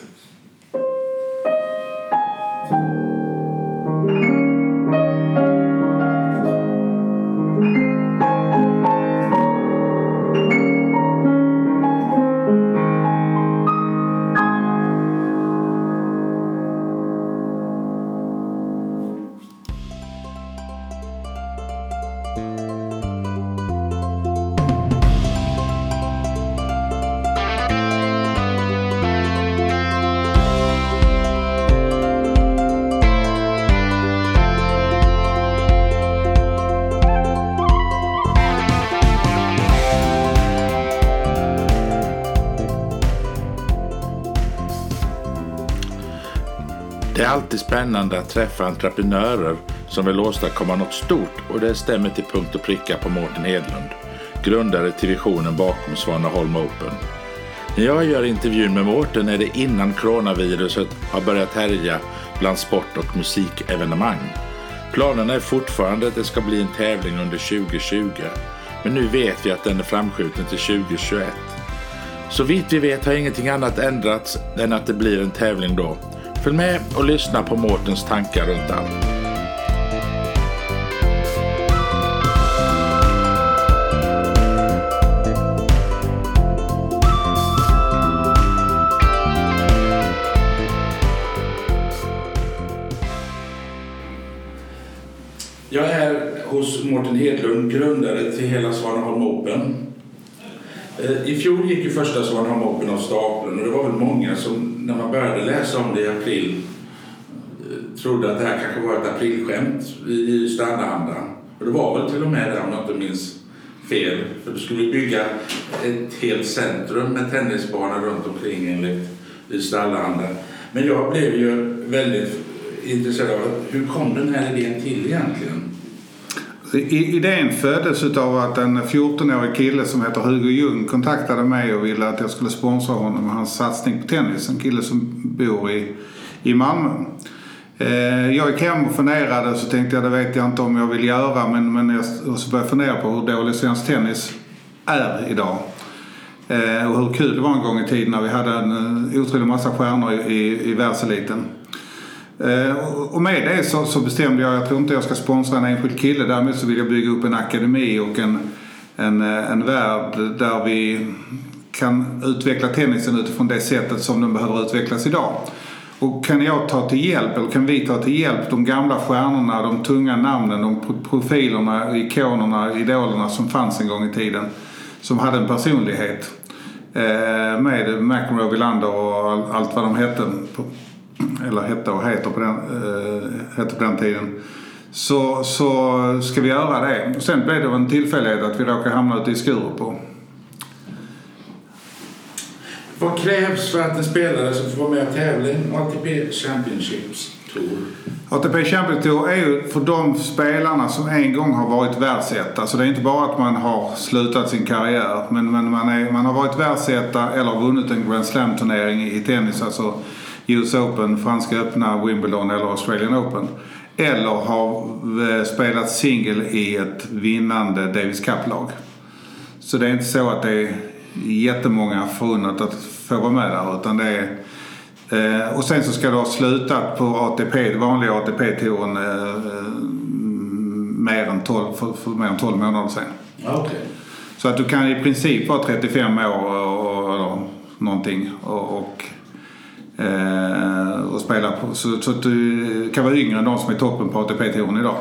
Alltid spännande att träffa entreprenörer som vill åstadkomma något stort och det stämmer till punkt och pricka på Mårten Hedlund, grundare till visionen bakom Svaneholm Open. När jag gör intervjun med Mårten är det innan coronaviruset har börjat härja bland sport och musikevenemang. Planerna är fortfarande att det ska bli en tävling under 2020, men nu vet vi att den är framskjuten till 2021. Så vitt vi vet har ingenting annat ändrats än att det blir en tävling då. Följ med och lyssna på Mårtens tankar runt allt. Jag är här hos Mårten Hedlund, grundare till hela Svaneholm Open. Eh, I fjol gick ju första Svaneholm Open av stapeln och det var väl många som när man började läsa om det i april eh, trodde att det här kanske var ett aprilskämt i Strandanda. Och det var väl till och med det om jag inte minns fel. För då skulle vi bygga ett helt centrum med tennisbanor runt omkring enligt i Strandanda. Men jag blev ju väldigt intresserad av hur kom den här idén till egentligen? Idén föddes av att en 14-årig kille som heter Hugo Ljung kontaktade mig och ville att jag skulle sponsra honom med hans satsning på tennis. En kille som bor i, i Malmö. Eh, jag gick hem och funderade och så tänkte jag det vet jag inte om jag vill göra men, men jag, och så började jag fundera på hur dålig svensk tennis är idag. Eh, och hur kul det var en gång i tiden när vi hade en eh, otrolig massa stjärnor i, i, i världseliten. Eh, och med det så, så bestämde jag, jag tror inte jag ska sponsra en enskild kille. Däremot så vill jag bygga upp en akademi och en, en, eh, en värld där vi kan utveckla tennisen utifrån det sättet som den behöver utvecklas idag. Och kan jag ta till hjälp, eller kan vi ta till hjälp de gamla stjärnorna, de tunga namnen, de profilerna, ikonerna, idolerna som fanns en gång i tiden. Som hade en personlighet. Eh, med McEnroe, Wilander och allt vad de hette eller hette och heter på den, äh, hette på den tiden. Så, så ska vi göra det. Sen blev det en tillfällighet att vi råkade hamna ute i Skurup. Vad krävs för att en spelare ska få vara med och tävla i ATP Championships Tour? ATP Champions Tour är ju för de spelarna som en gång har varit världsetta. Så det är inte bara att man har slutat sin karriär. Men, men man, är, man har varit världsetta eller vunnit en Grand Slam-turnering i tennis. Alltså US Open, Franska öppna, Wimbledon eller Australian Open. Eller har eh, spelat singel i ett vinnande Davis Cup-lag. Så det är inte så att det är jättemånga förunnat att få vara med där utan det är Eh, och sen så ska du ha slutat på ATP, vanliga ATP-touren eh, mer än 12, för, för mer än 12 månader sedan. Okay. Så att du kan i princip vara 35 år och, eller någonting och, och, eh, och spela på, så, så, att du kan vara yngre än de som är toppen på ATP-touren idag.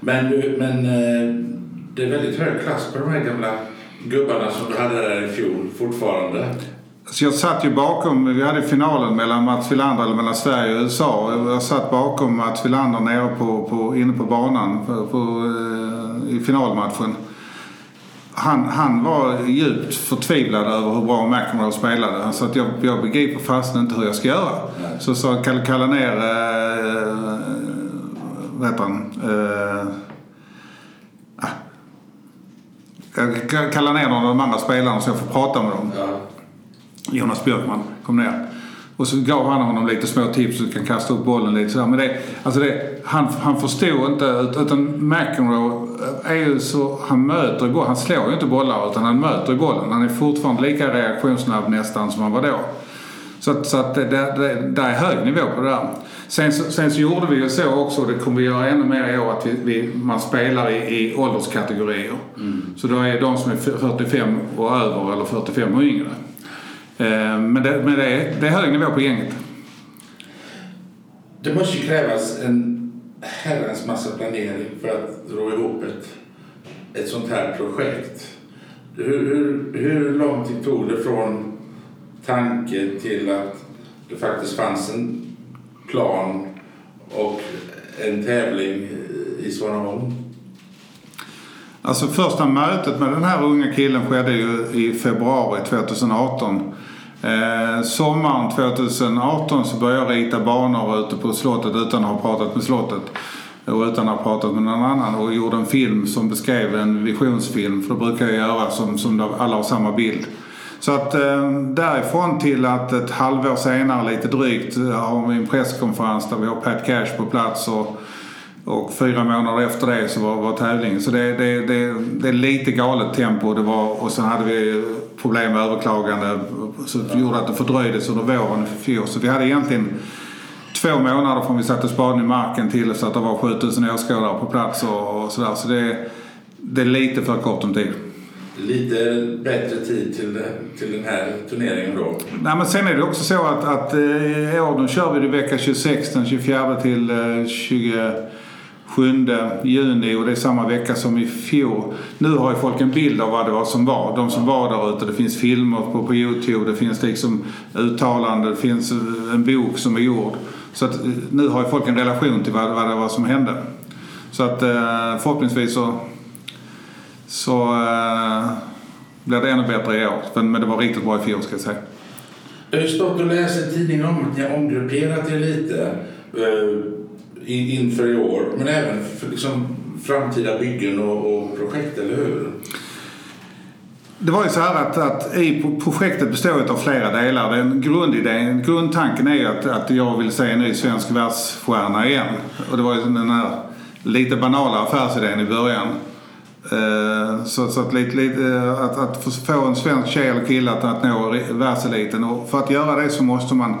Men, men eh, det är väldigt hög klass på de här gamla gubbarna som du hade där i fjol fortfarande. Så jag satt ju bakom, vi hade finalen mellan Mats Wilander, eller mellan Sverige och USA. Jag satt bakom Mats Wilander nere på, på, inne på banan på, på, eh, i finalmatchen. Han, han var djupt förtvivlad över hur bra McEnroe spelade. Han sa att jag, jag begriper fast inte hur jag ska göra. Nej. Så sa kalla, kalla ner, eh, vad heter han? Eh, jag kallar ner någon av de andra spelarna så jag får prata med dem. Ja. Jonas Björkman kom ner. Och så gav han honom lite små tips så du kan kasta upp bollen lite sådär. Men det, alltså det, han, han förstod inte, utan McEnroe är ju så, han möter bollen. Han slår ju inte bollar utan han möter bollen. Han är fortfarande lika reaktionssnabb nästan som han var då. Så att, så att det, det, det är hög nivå på det där. Sen, sen så gjorde vi ju så också, och det kommer vi göra ännu mer i år, att vi, vi man spelar i, i ålderskategorier. Mm. Så då är de som är 45 och över eller 45 och yngre. Eh, men det, men det, är, det är hög nivå på gänget. Det måste ju krävas en herrans massa planering för att ro ihop ett, ett sånt här projekt. Hur, hur, hur lång tid tog det från tanke till att det faktiskt fanns en plan och en tävling i Svaneholm? Alltså första mötet med den här unga killen skedde ju i februari 2018. Eh, sommaren 2018 så började jag rita banor ute på slottet utan att ha pratat med slottet. Och utan att ha pratat med någon annan och gjorde en film som beskrev en visionsfilm. För det brukar jag göra som, som alla har samma bild. Så att eh, därifrån till att ett halvår senare lite drygt har vi en presskonferens där vi har Pat Cash på plats och, och fyra månader efter det så var, var tävlingen. Så det, det, det, det är lite galet tempo det var och sen hade vi problem med överklagande så det gjorde att det fördröjdes under våren i fjol. Så vi hade egentligen två månader från vi satte spaden i marken till så att det var 7000 åskådare på plats och, och sådär. Så det, det är lite för kort om tid lite bättre tid till, till den här turneringen då. Nej, men sen är det också så att, att eh, i år, nu kör vi det vecka 26, den 24 till eh, 20 7 juni och det är samma vecka som i fjol. Nu har ju folk en bild av vad det var som var. De som var där ute. Det finns filmer på, på Youtube, det finns liksom uttalanden, det finns en bok som är gjord. Så att, eh, nu har ju folk en relation till vad, vad det var som hände. Så att eh, förhoppningsvis så, så äh, blir det ännu bättre i år. Men, men det var riktigt bra i fjol ska jag säga. Jag har ju stått och läst i tidningen om att ni har omgrupperat er lite. Uh inför i år. Men även för liksom, framtida byggen och, och projekt, eller hur? Det var ju så här att, att i projektet består av flera delar. Den grundidén, grundtanken är att, att jag vill se en ny svensk världsstjärna igen. Och det var ju den här lite banala affärsidén i början. Eh, så, så att, lite, lite, eh, att, att få en svensk tjej eller kille att, att nå världseliten. Och för att göra det så måste man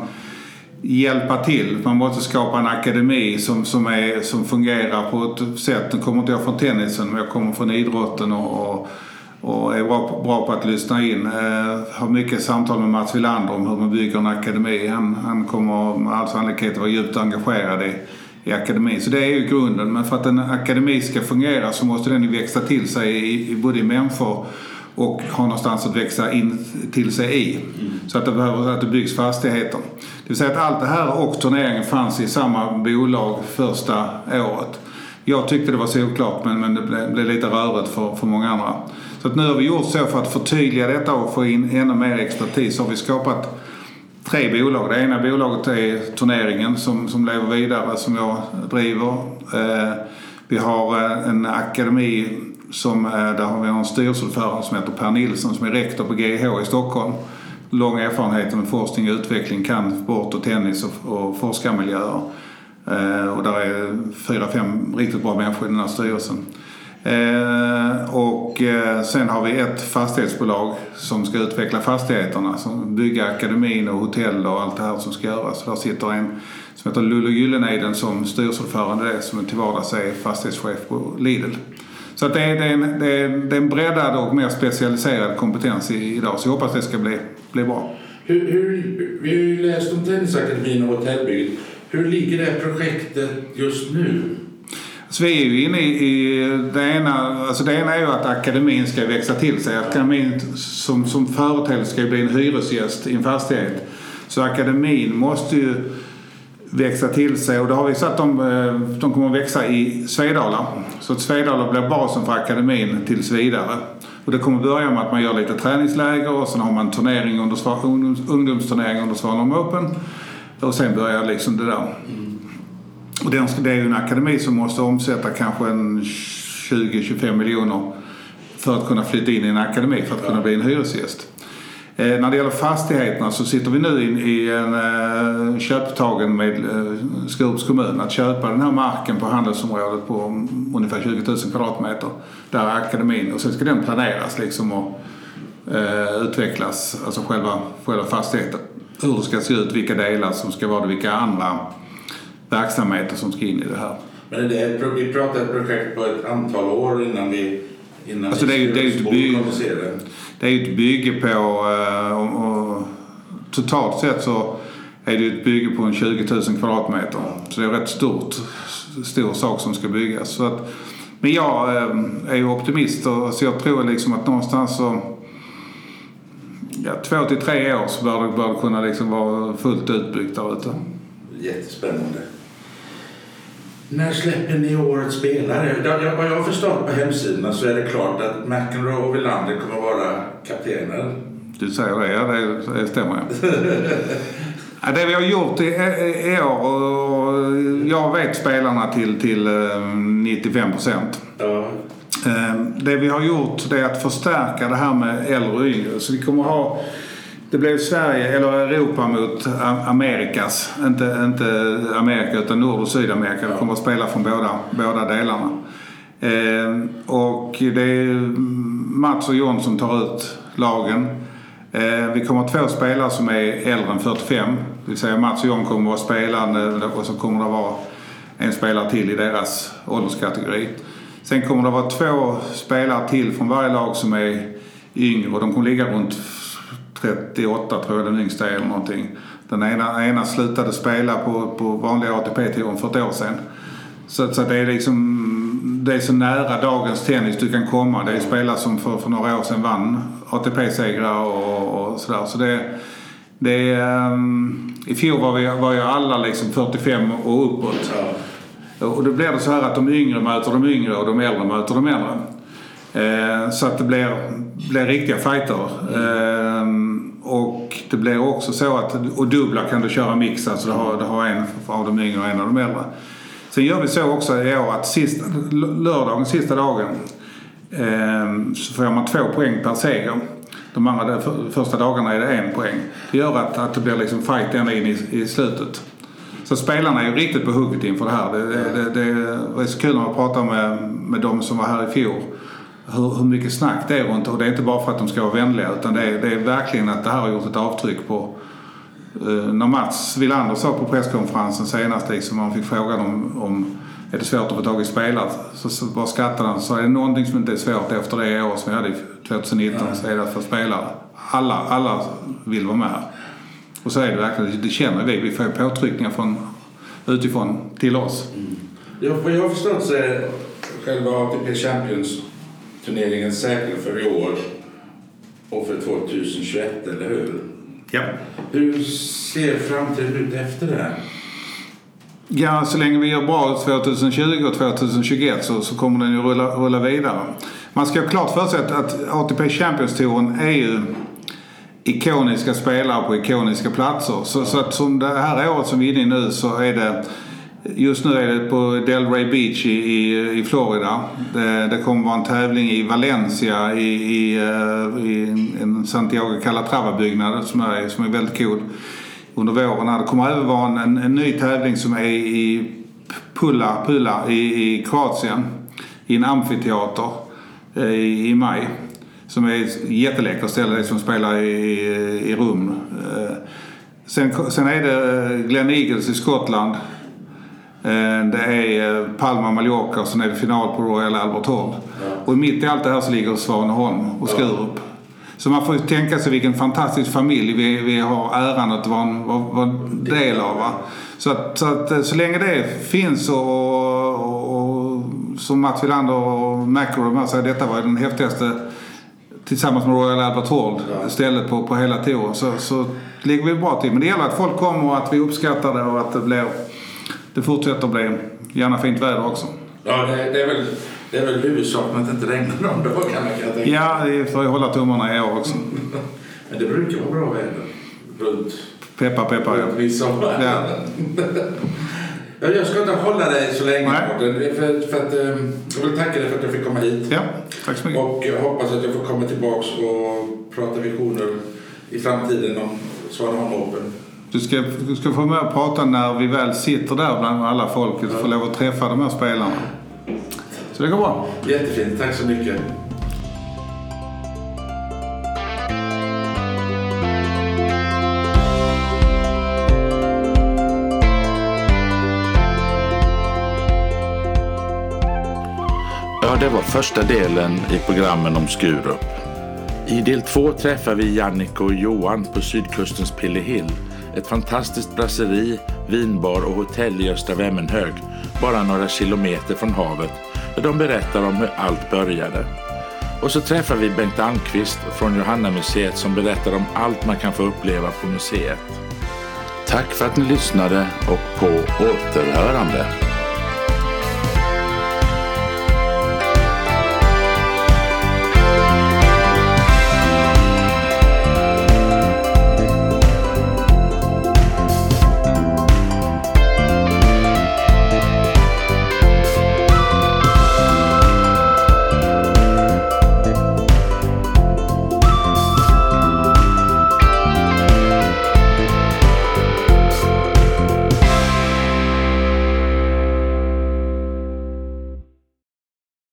hjälpa till. Man måste skapa en akademi som, som, är, som fungerar på ett sätt. Nu kommer inte jag från tennisen men jag kommer från idrotten och, och, och är bra, bra på att lyssna in. Eh, har mycket samtal med Mats Wilander om hur man bygger en akademi. Han, han kommer med all sannolikhet vara djupt engagerad i i akademin. Så det är ju grunden. Men för att en akademi ska fungera så måste den växa till sig i, både i människor och ha någonstans att växa in till sig i. Mm. Så att det, behöver, att det byggs fastigheter. Det vill säga att allt det här och turneringen fanns i samma bolag första året. Jag tyckte det var solklart men, men det blev, blev lite rörigt för, för många andra. Så att nu har vi gjort så för att förtydliga detta och få in ännu mer expertis så har vi skapat tre bolag. Det ena bolaget är turneringen som, som lever vidare, som jag driver. Eh, vi har eh, en akademi som, eh, där har vi en styrelseordförande som heter Per Nilsson som är rektor på GH i Stockholm. Lång erfarenhet med forskning och utveckling, kan sport och tennis och, och forskarmiljöer. Eh, och där är fyra, fem riktigt bra människor i den här styrelsen. Eh, och eh, sen har vi ett fastighetsbolag som ska utveckla fastigheterna. Som bygga akademin och hotell och allt det här som ska göras. Så där sitter en som heter Lullo Gylleneden som styrelseordförande som till vardags är fastighetschef på Lidl. Så det, är, det, är en, det, är, det är en breddad och mer specialiserad kompetens idag. Så jag hoppas det ska bli, bli bra. Hur, hur, vi har ju läst om Tennisakademin och hotellbygget. Hur ligger det projektet just nu? Så vi är ju inne i, i det ena, alltså det ena är ju att akademin ska växa till sig. Akademin som, som företeelse ska bli en hyresgäst i en fastighet. Så akademin måste ju växa till sig och då har vi sagt att de, eh, de kommer att växa i Svedala. Så att Svedala blir basen för akademin tills vidare. Och det kommer börja med att man gör lite träningsläger och sen har man turnering under, ungdomsturnering under Svalom Open. Och sen börjar liksom det där. Och det är ju en akademi som måste omsätta kanske en 20-25 miljoner för att kunna flytta in i en akademi för att kunna bli en hyresgäst. Eh, när det gäller fastigheterna så sitter vi nu i en eh, köptagen med eh, Skurups kommun att köpa den här marken på handelsområdet på ungefär 20 000 kvadratmeter. Där är akademin och sen ska den planeras liksom och utvecklas, alltså själva, själva fastigheten. Hur det ska se ut, vilka delar som ska vara det, vilka andra verksamheter som ska in i det här. Men det är, vi pratar ett projekt på ett antal år innan vi innan alltså det är, det är ett bygge, det är ju ett bygge på eh, och, och, totalt sett så är det ett bygge på en 20 000 kvadratmeter. Så det är rätt stort, stor sak som ska byggas. Så att, men jag eh, är ju optimist och så jag tror liksom att någonstans så ja, två till tre år så bör det, bör det kunna liksom vara fullt utbyggt där ute. Jättespännande. När släpper ni årets spelare? Vad jag har förstått på hemsidorna så är det klart att McEnroe och Wilander kommer att vara kaptener. Du säger det, ja det, det stämmer ja. det vi har gjort i, i år, och jag vet spelarna till, till 95 eh, procent. Ja. Eh, det vi har gjort det är att förstärka det här med äldre och yngre. Så vi kommer ha det blev Sverige, eller Europa mot Amerikas. Inte, inte Amerika utan Nord och Sydamerika. Det kommer att spela från båda, båda delarna. Eh, och det är Mats och John som tar ut lagen. Eh, vi kommer att ha två spelare som är äldre än 45. Det vill säga Mats och John kommer att vara spelande och så kommer det att vara en spelare till i deras ålderskategori. Sen kommer det att vara två spelare till från varje lag som är yngre och de kommer ligga runt 38 tror jag den yngsta är eller någonting. Den ena, ena slutade spela på, på vanliga ATP-touren för ett år sedan. Så, så det är liksom det är så nära dagens tennis du kan komma. Det är spelare som för, för några år sedan vann ATP-segrar och, och sådär. Så det, det är, um, I fjol var, vi, var ju alla liksom 45 och uppåt. Och då blir det så här att de yngre möter de yngre och de äldre möter de äldre. Eh, så att det blir, blir riktiga fighter. Eh, och det blir också så att, och dubbla kan du köra mix, alltså du har, du har en av de yngre och en av de äldre. Sen gör vi så också i år att sista, lördagen, sista dagen, eh, så får man två poäng per seger. De andra första dagarna är det en poäng. Det gör att, att det blir liksom fight ända in i, i slutet. Så spelarna är ju riktigt på hugget inför det här. Det, det, det, det är så kul när man pratar med, med de som var här i fjol hur, hur mycket snack det är runt och det är inte bara för att de ska vara vänliga utan det är, det är verkligen att det här har gjort ett avtryck på uh, när Mats Wilander sa på presskonferensen senast liksom man fick frågan om, om är det svårt att få tag i spelare så, så bara skrattade han så är det någonting som inte är svårt efter det år som vi hade 2019 så är det att få spelare. Alla, alla vill vara med. Och så är det verkligen, det känner vi. Vi får påtryckningar från, utifrån till oss. Mm. Ja, jag har förstått så är själva ATP Champions turneringen säkrad för i år och för 2021, eller hur? Ja. Hur ser framtiden ut efter det? Ja, så länge vi gör bra 2020 och 2021 så, så kommer den ju rulla, rulla vidare. Man ska ha klart för sig att, att ATP Champions-touren är ju ikoniska spelare på ikoniska platser. Så, så att som det här året som vi är inne i nu så är det Just nu är det på Delray Beach i, i, i Florida. Det, det kommer vara en tävling i Valencia i, i, eh, i en Santiago Calatrava-byggnad som är, som är väldigt cool under våren. Det kommer även vara en, en ny tävling som är i Pula, Pula i, i Kroatien i en amfiteater. Eh, i, i maj. Som är ett jätteläckert ställe, det som spelar i, i rum. Eh, sen, sen är det Glen Eagles i Skottland. Eh, det är Palma Mallorca och sen är det final på Royal Albert Hall. Och mitt i allt det här så ligger Svaneholm och Skurup. Så man får tänka sig vilken fantastisk familj vi, vi har äran att vara en, vara en del av. Va? Så, att, så, att, så länge det finns och, och, och som Mats Wilander och McEnroe säger, detta var den häftigaste tillsammans med Royal Albert Hall ja. stället på, på hela touren så, så ligger vi bra till. Men det gäller att folk kommer och att vi uppskattar det och att det, blir, det fortsätter att bli gärna fint väder också. Ja, det, är väl det är väl huvudsaken att det inte regnar någon dag kan jag tänka Ja, det får jag hålla tummarna i år också. [laughs] Men det brukar vara bra väder runt Peppa, peppa, ja. midsommar. [laughs] Ja. Jag ska inte hålla dig så länge för, för att, ehm, Jag vill tacka dig för att jag fick komma hit. Ja, tack så mycket. Och jag hoppas att jag får komma tillbaks och prata visioner i framtiden om Svaneholm Open. Du ska, du ska få med och prata när vi väl sitter där bland alla folket och får lov att träffa de här spelarna. Så det går bra. Jättefint. Tack så mycket. Ja, det var första delen i programmen om Skurup. I del två träffar vi Jannik och Johan på sydkustens Pillehill. Ett fantastiskt brasseri, vinbar och hotell i Östra Vemmenhög, bara några kilometer från havet där de berättar om hur allt började. Och så träffar vi Bengt Almqvist från Johanna-museet som berättar om allt man kan få uppleva på museet. Tack för att ni lyssnade och på återhörande.